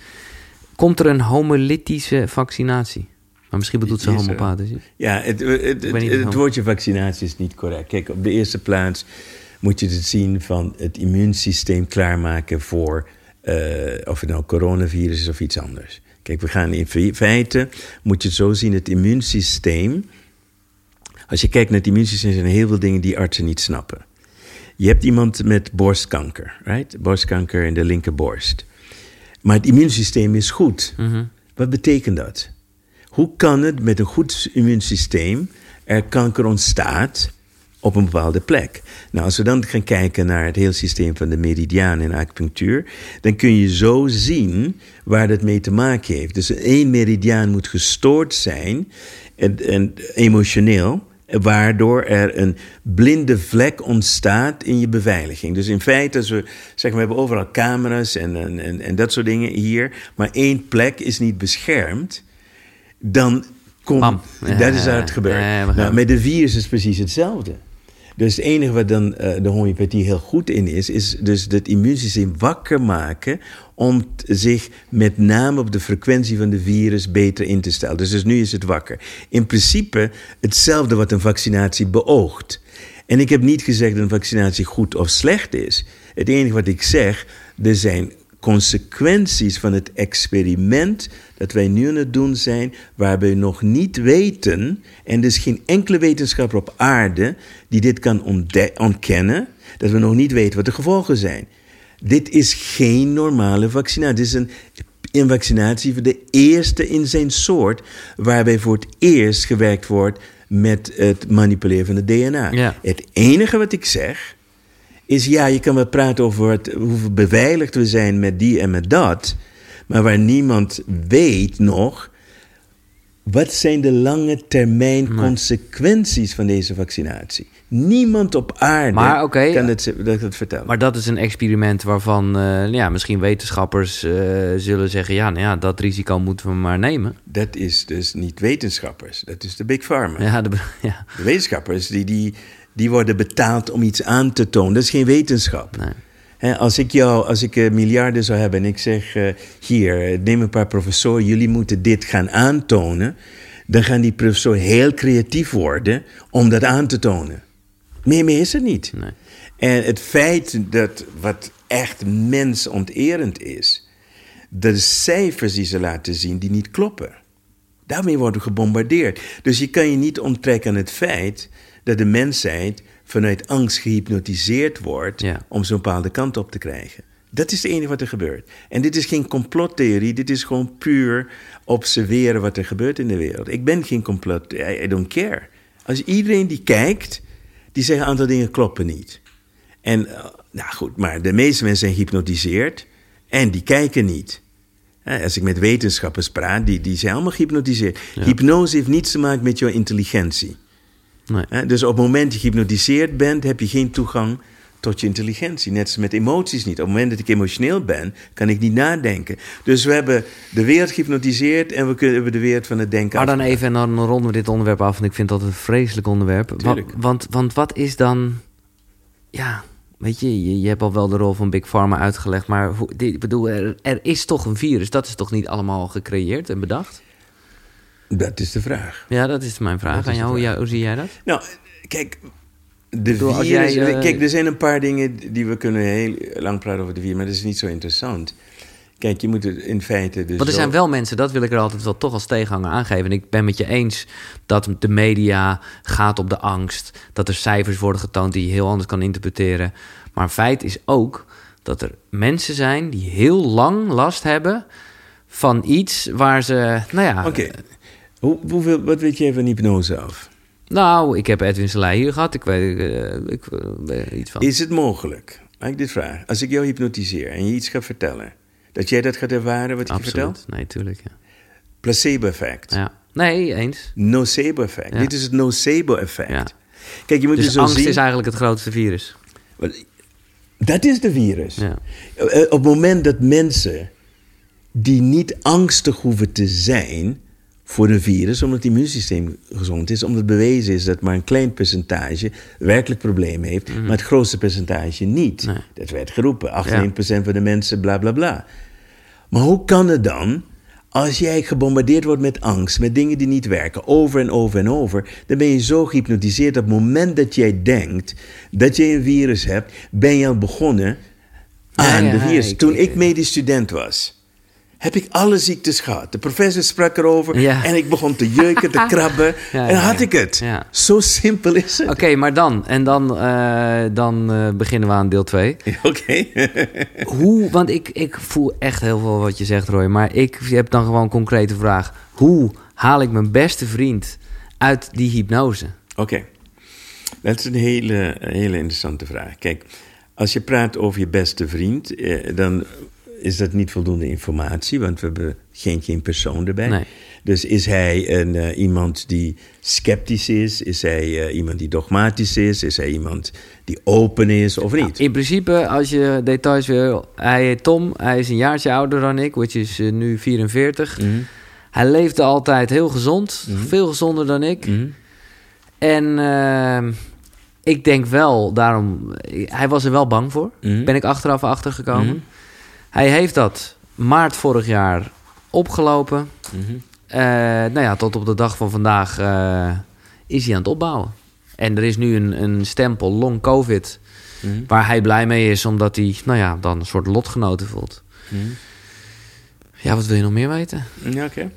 Komt er een homolytische vaccinatie? Maar misschien bedoelt ze homopathisch. Ja, het, het, het, het, woordje vaccinatie is niet correct. Kijk, op de eerste plaats moet je het zien van het immuunsysteem klaarmaken voor... Uh, of het nou coronavirus is of iets anders. Kijk, we gaan in feite, moet je het zo zien, het immuunsysteem. Als je kijkt naar het immuunsysteem, zijn er heel veel dingen die artsen niet snappen. Je hebt iemand met borstkanker, right? Borstkanker in de linkerborst. Maar het immuunsysteem is goed. Mm -hmm. Wat betekent dat? Hoe kan het met een goed immuunsysteem er kanker ontstaat op een bepaalde plek. Nou, als we dan gaan kijken naar het hele systeem van de meridiaan in acupunctuur, dan kun je zo zien waar dat mee te maken heeft. Dus één meridiaan moet gestoord zijn, en, en emotioneel, waardoor er een blinde vlek ontstaat in je beveiliging. Dus in feite, als we zeggen, we hebben overal camera's en, en, en dat soort dingen hier, maar één plek is niet beschermd, dan komt. Dat is waar het gebeurt. nou, met de virus is het precies hetzelfde. Dus het enige wat dan uh, de homeopathie heel goed in is, is dus het immuunsysteem wakker maken om zich met name op de frequentie van de virus beter in te stellen. Dus, dus nu is het wakker. In principe hetzelfde wat een vaccinatie beoogt. En ik heb niet gezegd dat een vaccinatie goed of slecht is. Het enige wat ik zeg, er zijn consequenties van het experiment dat wij nu aan het doen zijn, waarbij we nog niet weten, en er is geen enkele wetenschapper op aarde die dit kan ontkennen, dat we nog niet weten wat de gevolgen zijn. Dit is geen normale vaccinatie. Dit is een, een vaccinatie voor de eerste in zijn soort, waarbij voor het eerst gewerkt wordt met het manipuleren van het DNA. Ja. Het enige wat ik zeg, is ja, je kan wel praten over het, hoe beveiligd we zijn met die en met dat. Maar waar niemand weet nog. Wat zijn de lange termijn consequenties van deze vaccinatie? Niemand op aarde maar, okay, kan het, dat vertellen. Maar dat is een experiment waarvan uh, ja, misschien wetenschappers uh, zullen zeggen... Ja, nou ja, dat risico moeten we maar nemen. Dat is dus niet wetenschappers, dat is de Big Pharma. Ja, de, <laughs> ja. de wetenschappers die, die, die worden betaald om iets aan te tonen. Dat is geen wetenschap. Nee. als ik jou, als ik miljarden zou hebben en ik zeg: uh, hier, neem een paar professoren, jullie moeten dit gaan aantonen. Dan gaan die professoren heel creatief worden om dat aan te tonen. Meer, meer is het niet. Nee. En het feit dat wat echt mensonterend is, de cijfers die ze laten zien, die niet kloppen. Daarmee worden we gebombardeerd. Dus je kan je niet onttrekken aan het feit dat de mensheid vanuit angst gehypnotiseerd wordt ja. om zo'n bepaalde kant op te krijgen. Dat is het enige wat er gebeurt. En dit is geen complottheorie, dit is gewoon puur observeren wat er gebeurt in de wereld. Ik ben geen complot, I, I don't care. Als iedereen die kijkt, die zegt een aantal dingen kloppen niet. En, uh, nou goed, maar de meeste mensen zijn gehypnotiseerd en die kijken niet. Als ik met wetenschappers praat, die, die zijn allemaal gehypnotiseerd. Hypnose heeft niets te maken met jouw intelligentie. Nee. Dus op het moment dat je gehypnotiseerd bent, heb je geen toegang tot je intelligentie. Net als met emoties niet. Op het moment dat ik emotioneel ben, kan ik niet nadenken. Dus we hebben de wereld gehypnotiseerd en we kunnen- hebben de wereld van het denken Maar dan even, en dan ronden we dit onderwerp af, want ik vind dat een vreselijk onderwerp. Wa- want, want wat is dan... Ja, weet je, je, je hebt al wel de rol van Big Pharma uitgelegd, maar hoe, die- ik bedoel, er, er is toch een virus. Dat is toch niet allemaal gecreëerd en bedacht? Dat is de vraag. Ja, dat is mijn vraag is aan jou. Hoe, vraag. jij- hoe zie jij dat? Nou, kijk, de virus... jij, eh, Kijk, er zijn een paar dingen die we kunnen heel lang praten over de virus, maar dat is niet zo interessant. Kijk, je moet het in feite dus... Want er zijn wel mensen, dat wil ik er altijd wel toch als tegenhanger aangeven. En ik ben met je eens dat de media gaat op de angst. Dat er cijfers worden getoond die je heel anders kan interpreteren. Maar feit is ook dat er mensen zijn die heel lang last hebben van iets waar ze, nou ja... Oké. Hoe, hoeveel, wat weet jij van hypnose af? Nou, ik heb Edwin Selei hier gehad. Ik weet eh, ik, eh, weet er iets van. Is het mogelijk, als ik dit vraag, als ik jou hypnotiseer en je iets gaat vertellen, dat jij dat gaat ervaren wat ik je? Absoluut. Nee, tuurlijk. Ja. Placebo-effect. ja. Nee, eens. Nocebo-effect. Ja. Dit is het nocebo-effect. Ja. Kijk, je moet Dus dus zo angst zien... is eigenlijk het grootste virus. Dat is de virus. Ja. Eh, Op het moment dat mensen die niet angstig hoeven te zijn voor een virus, omdat het immuunsysteem gezond is, omdat het bewezen is dat maar een klein percentage werkelijk problemen heeft, maar het grootste percentage niet. Mhm. Nee. Dat werd geroepen, 98% van de mensen, bla bla bla. Maar hoe kan het dan, als jij gebombardeerd wordt met angst, met dingen die niet werken, over en over en over, dan ben je zo gehypnotiseerd. Op het moment dat jij denkt dat je een virus hebt, ben je al begonnen aan Ja, ja, de virus. ik- Toen ik- ik medisch student was, heb ik alle ziektes gehad. De professor sprak erover Ja. en ik begon te jeuken, te <laughs> krabben Ja, en had ik het. Zo simpel is het. Oké, maar dan. En dan, eh, dan eh, beginnen we aan deel 2. <laughs> Oké. <laughs> Hoe, want ik, ik voel echt heel veel wat je zegt, Roy. Maar ik heb dan gewoon een concrete vraag. Hoe haal ik mijn beste vriend uit die hypnose? Oké, dat is een hele, hele interessante vraag. Kijk, als je praat over je beste vriend, eh, dan is dat niet voldoende informatie, want we hebben geen, geen persoon erbij. Nee. Dus is hij een, eh, iemand die sceptisch is? Is hij eh, iemand die dogmatisch is? Is hij iemand die open is of niet? In principe, als je details wil... Hij heet Tom, hij is een jaartje ouder dan ik, which is eh, nu 44. Mhm. Hij leefde altijd heel gezond, veel gezonder dan ik. Mhm. En ehm, ik denk wel, daarom... Hij was er wel bang voor, Mhm. ben ik achteraf achtergekomen. Hij heeft dat maart vorig jaar opgelopen. Mhm. Eh, nou ja, tot op de dag van vandaag eh, is hij aan het opbouwen. En er is nu een, een stempel long covid... Mhm. waar hij blij mee is, omdat hij, nou ja, dan een soort lotgenoten voelt. Mhm. Ja, wat wil je nog meer weten? Ja, oké.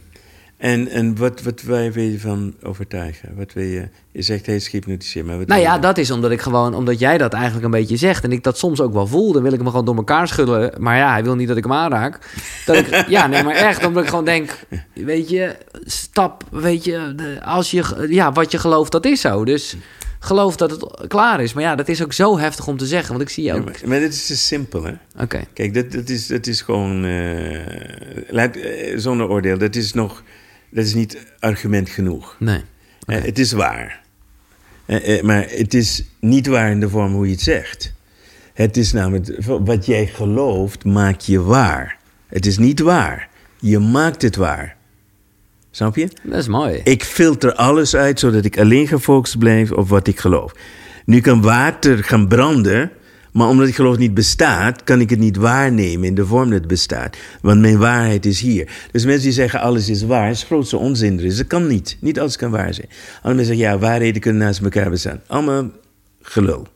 En, en wat, wat wil je van overtuigen? Wat wil je... Je zegt hij is gehypnotiseerd, maar wat Nou ja, je? dat is omdat ik gewoon, omdat jij dat eigenlijk een beetje zegt. En ik dat soms ook wel voel. Dan wil ik hem gewoon door elkaar schudden. Maar ja, hij wil niet dat ik hem aanraak. Dat ik, <laughs> ja, nee, maar echt. Omdat ik gewoon denk, weet je, stap, weet je, als je, ja, wat je gelooft, dat is zo. Dus geloof dat het klaar is. Maar ja, dat is ook zo heftig om te zeggen. Want ik zie je Ja, ook. maar, maar dit is dus simpel, hè? Oké. Kijk, dat, dat, is, dat is gewoon... eh, laat, eh, zonder oordeel, dat is nog... Dat is niet argument genoeg. Nee. Eh, het is waar. Eh, eh, maar het is niet waar in de vorm hoe je het zegt. Het is namelijk... Wat jij gelooft, maak je waar. Het is niet waar. Je maakt het waar. Snap je? Dat is mooi. Ik filter alles uit zodat ik alleen gefocust blijf op wat ik geloof. Nu kan water gaan branden, maar omdat ik geloof niet bestaat, kan ik het niet waarnemen in de vorm dat het bestaat. Want mijn waarheid is hier. Dus mensen die zeggen alles is waar, is grootste onzin er is. Dat kan niet. Niet alles kan waar zijn. Andere mensen zeggen ja, waarheden kunnen naast elkaar bestaan. Allemaal gelul.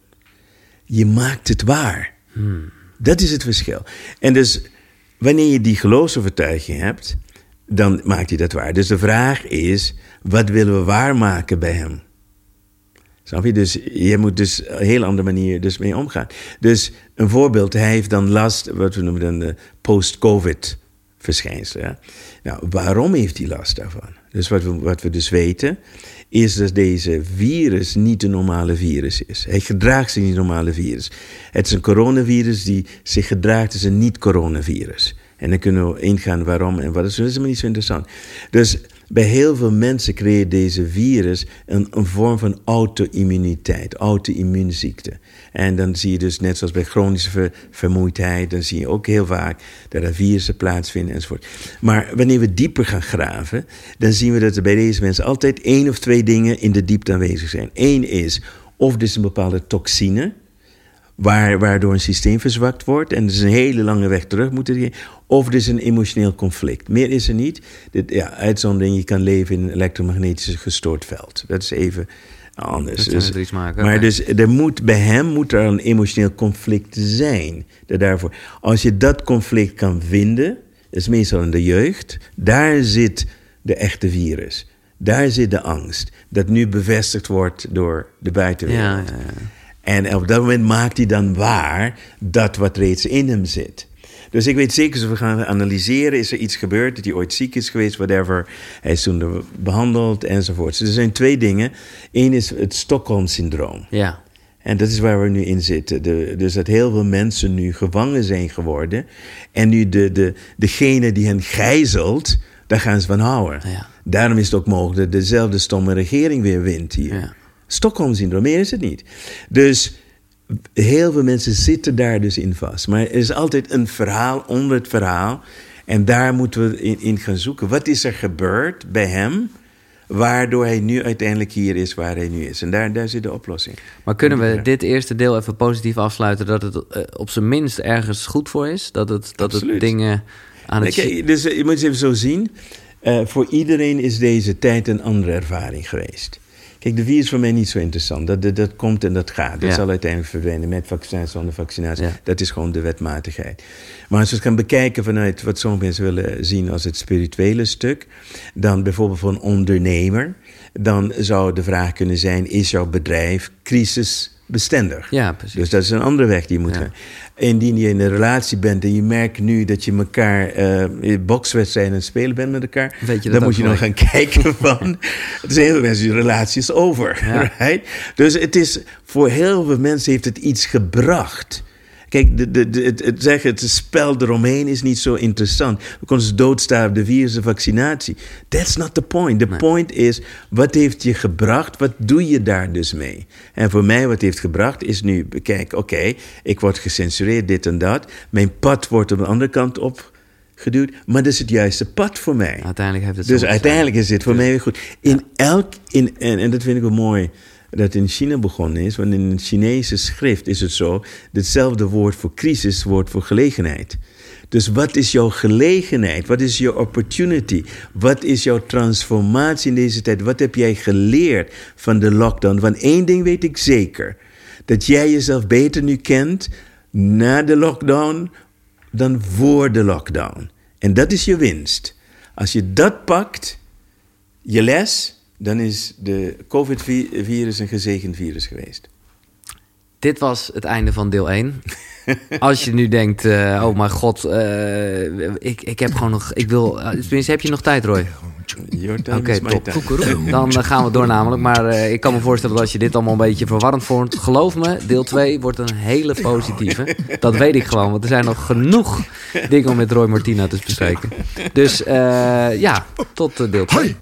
Je maakt het waar. Dat is het verschil. En dus wanneer je die geloofsovertuiging hebt, dan maakt hij dat waar. Dus de vraag is, wat willen we waarmaken bij hem? Dus je moet dus een heel andere manier dus mee omgaan. Dus een voorbeeld, hij heeft dan last, wat we noemen dan de post-covid verschijnselen. Ja? Nou, waarom heeft hij last daarvan? Dus wat we, wat we dus weten, is dat deze virus niet een normale virus is. Hij gedraagt zich niet een normale virus. Het is een coronavirus die zich gedraagt als een niet-coronavirus. En dan kunnen we ingaan waarom en wat. Dat is helemaal niet zo interessant. Dus bij heel veel mensen creëert deze virus een, vorm van auto-immuniteit, auto-immuunziekte. En dan zie je dus, net zoals bij chronische vermoeidheid, dan zie je ook heel vaak dat er virussen plaatsvinden enzovoort. Maar wanneer we dieper gaan graven, dan zien we dat er bij deze mensen altijd één of twee dingen in de diepte aanwezig zijn. Eén is of is een bepaalde toxine waar, waardoor een systeem verzwakt wordt en er is een hele lange weg terug moeten. Of er is een emotioneel conflict. Meer is er niet. Dit, ja, uitzondering, je kan leven in een elektromagnetisch gestoord veld. Dat is even anders. Dus, iets maken, maar dus er moet, bij hem moet er een emotioneel conflict zijn. Daarvoor. Als je dat conflict kan vinden, is meestal in de jeugd, daar zit de echte virus. Daar zit de angst. Dat nu bevestigd wordt door de buitenwereld. Ja, ja, ja. En op dat moment maakt hij dan waar dat wat reeds in hem zit. Dus ik weet zeker, als we gaan analyseren, is er iets gebeurd, dat hij ooit ziek is geweest, whatever. Hij is toen behandeld enzovoort. Dus er zijn twee dingen. Eén is het Stockholm-syndroom. Ja. En dat is waar we nu in zitten. De, dus dat heel veel mensen nu gevangen zijn geworden. En nu de, de, degene die hen gijzelt, daar gaan ze van houden. Ja. Daarom is het ook mogelijk dat dezelfde stomme regering weer wint hier. Ja. Stockholm-syndroom, meer is het niet. Dus heel veel mensen zitten daar dus in vast. Maar er is altijd een verhaal onder het verhaal. En daar moeten we in, in gaan zoeken. Wat is er gebeurd bij hem? waardoor hij nu uiteindelijk hier is waar hij nu is. En daar, daar zit de oplossing. Maar kunnen we dit eerste deel even positief afsluiten... dat het uh, op zijn minst ergens goed voor is? Dat het, dat het dingen aan het... Kijk, dus je moet het even zo zien. Uh, voor iedereen is deze tijd een andere ervaring geweest. Kijk, de virus is voor mij niet zo interessant. Dat, dat, dat komt en dat gaat. Dat zal uiteindelijk verdwijnen met vaccins, zonder vaccinatie. Dat is gewoon de wetmatigheid. Maar als we het gaan bekijken vanuit wat sommige mensen willen zien als het spirituele stuk, dan bijvoorbeeld voor een ondernemer, dan zou de vraag kunnen zijn: is jouw bedrijf crisisbestendig? Ja, precies. Dus dat is een andere weg die je moet gaan. Indien je in een relatie bent en je merkt nu dat je elkaar uh, bokswedstrijden en spelen bent met elkaar, dan moet je nog gaan <laughs> kijken van. Het is heel veel mensen, je relatie is over. <laughs> Right? Dus het is voor heel veel mensen heeft het iets gebracht. Kijk, de, de, de, het, het, zeggen, het spel eromheen is niet zo interessant. We konden ze doodstaan op de virus de vaccinatie. That's not the point. The point is, wat heeft je gebracht? Wat doe je daar dus mee? En voor mij, wat heeft gebracht, is nu, kijk, oké, ik word gecensureerd, dit en dat. Mijn pad wordt op de andere kant op geduwd, maar dat is het juiste pad voor mij. Uiteindelijk heeft het Dus uiteindelijk is dit voor mij weer goed. In elk, in, en, en dat vind ik wel mooi dat in China begonnen is. Want in het Chinese schrift is het zo: hetzelfde woord voor crisis wordt voor gelegenheid. Dus wat is jouw gelegenheid? Wat is jouw opportunity? Wat is jouw transformatie in deze tijd? Wat heb jij geleerd van de lockdown? Want één ding weet ik zeker: dat jij jezelf beter nu kent na de lockdown dan voor de lockdown. En dat is je winst. Als je dat pakt, je les, dan is de COVID-virus een gezegend virus geweest. Dit was het einde van deel 1. <laughs> Als je nu denkt, uh, oh mijn god, uh, ik, ik heb gewoon nog, ik wil, uh, tenminste heb je nog tijd Roy? Oké, okay, top. Dan gaan we door namelijk. Maar ik kan me voorstellen dat als je dit allemaal een beetje verwarrend vond. Geloof me, deel 2 wordt een hele positieve. Dat weet ik gewoon, want er zijn nog genoeg dingen om met Roy Martina te bespreken. Dus ja, tot deel 2.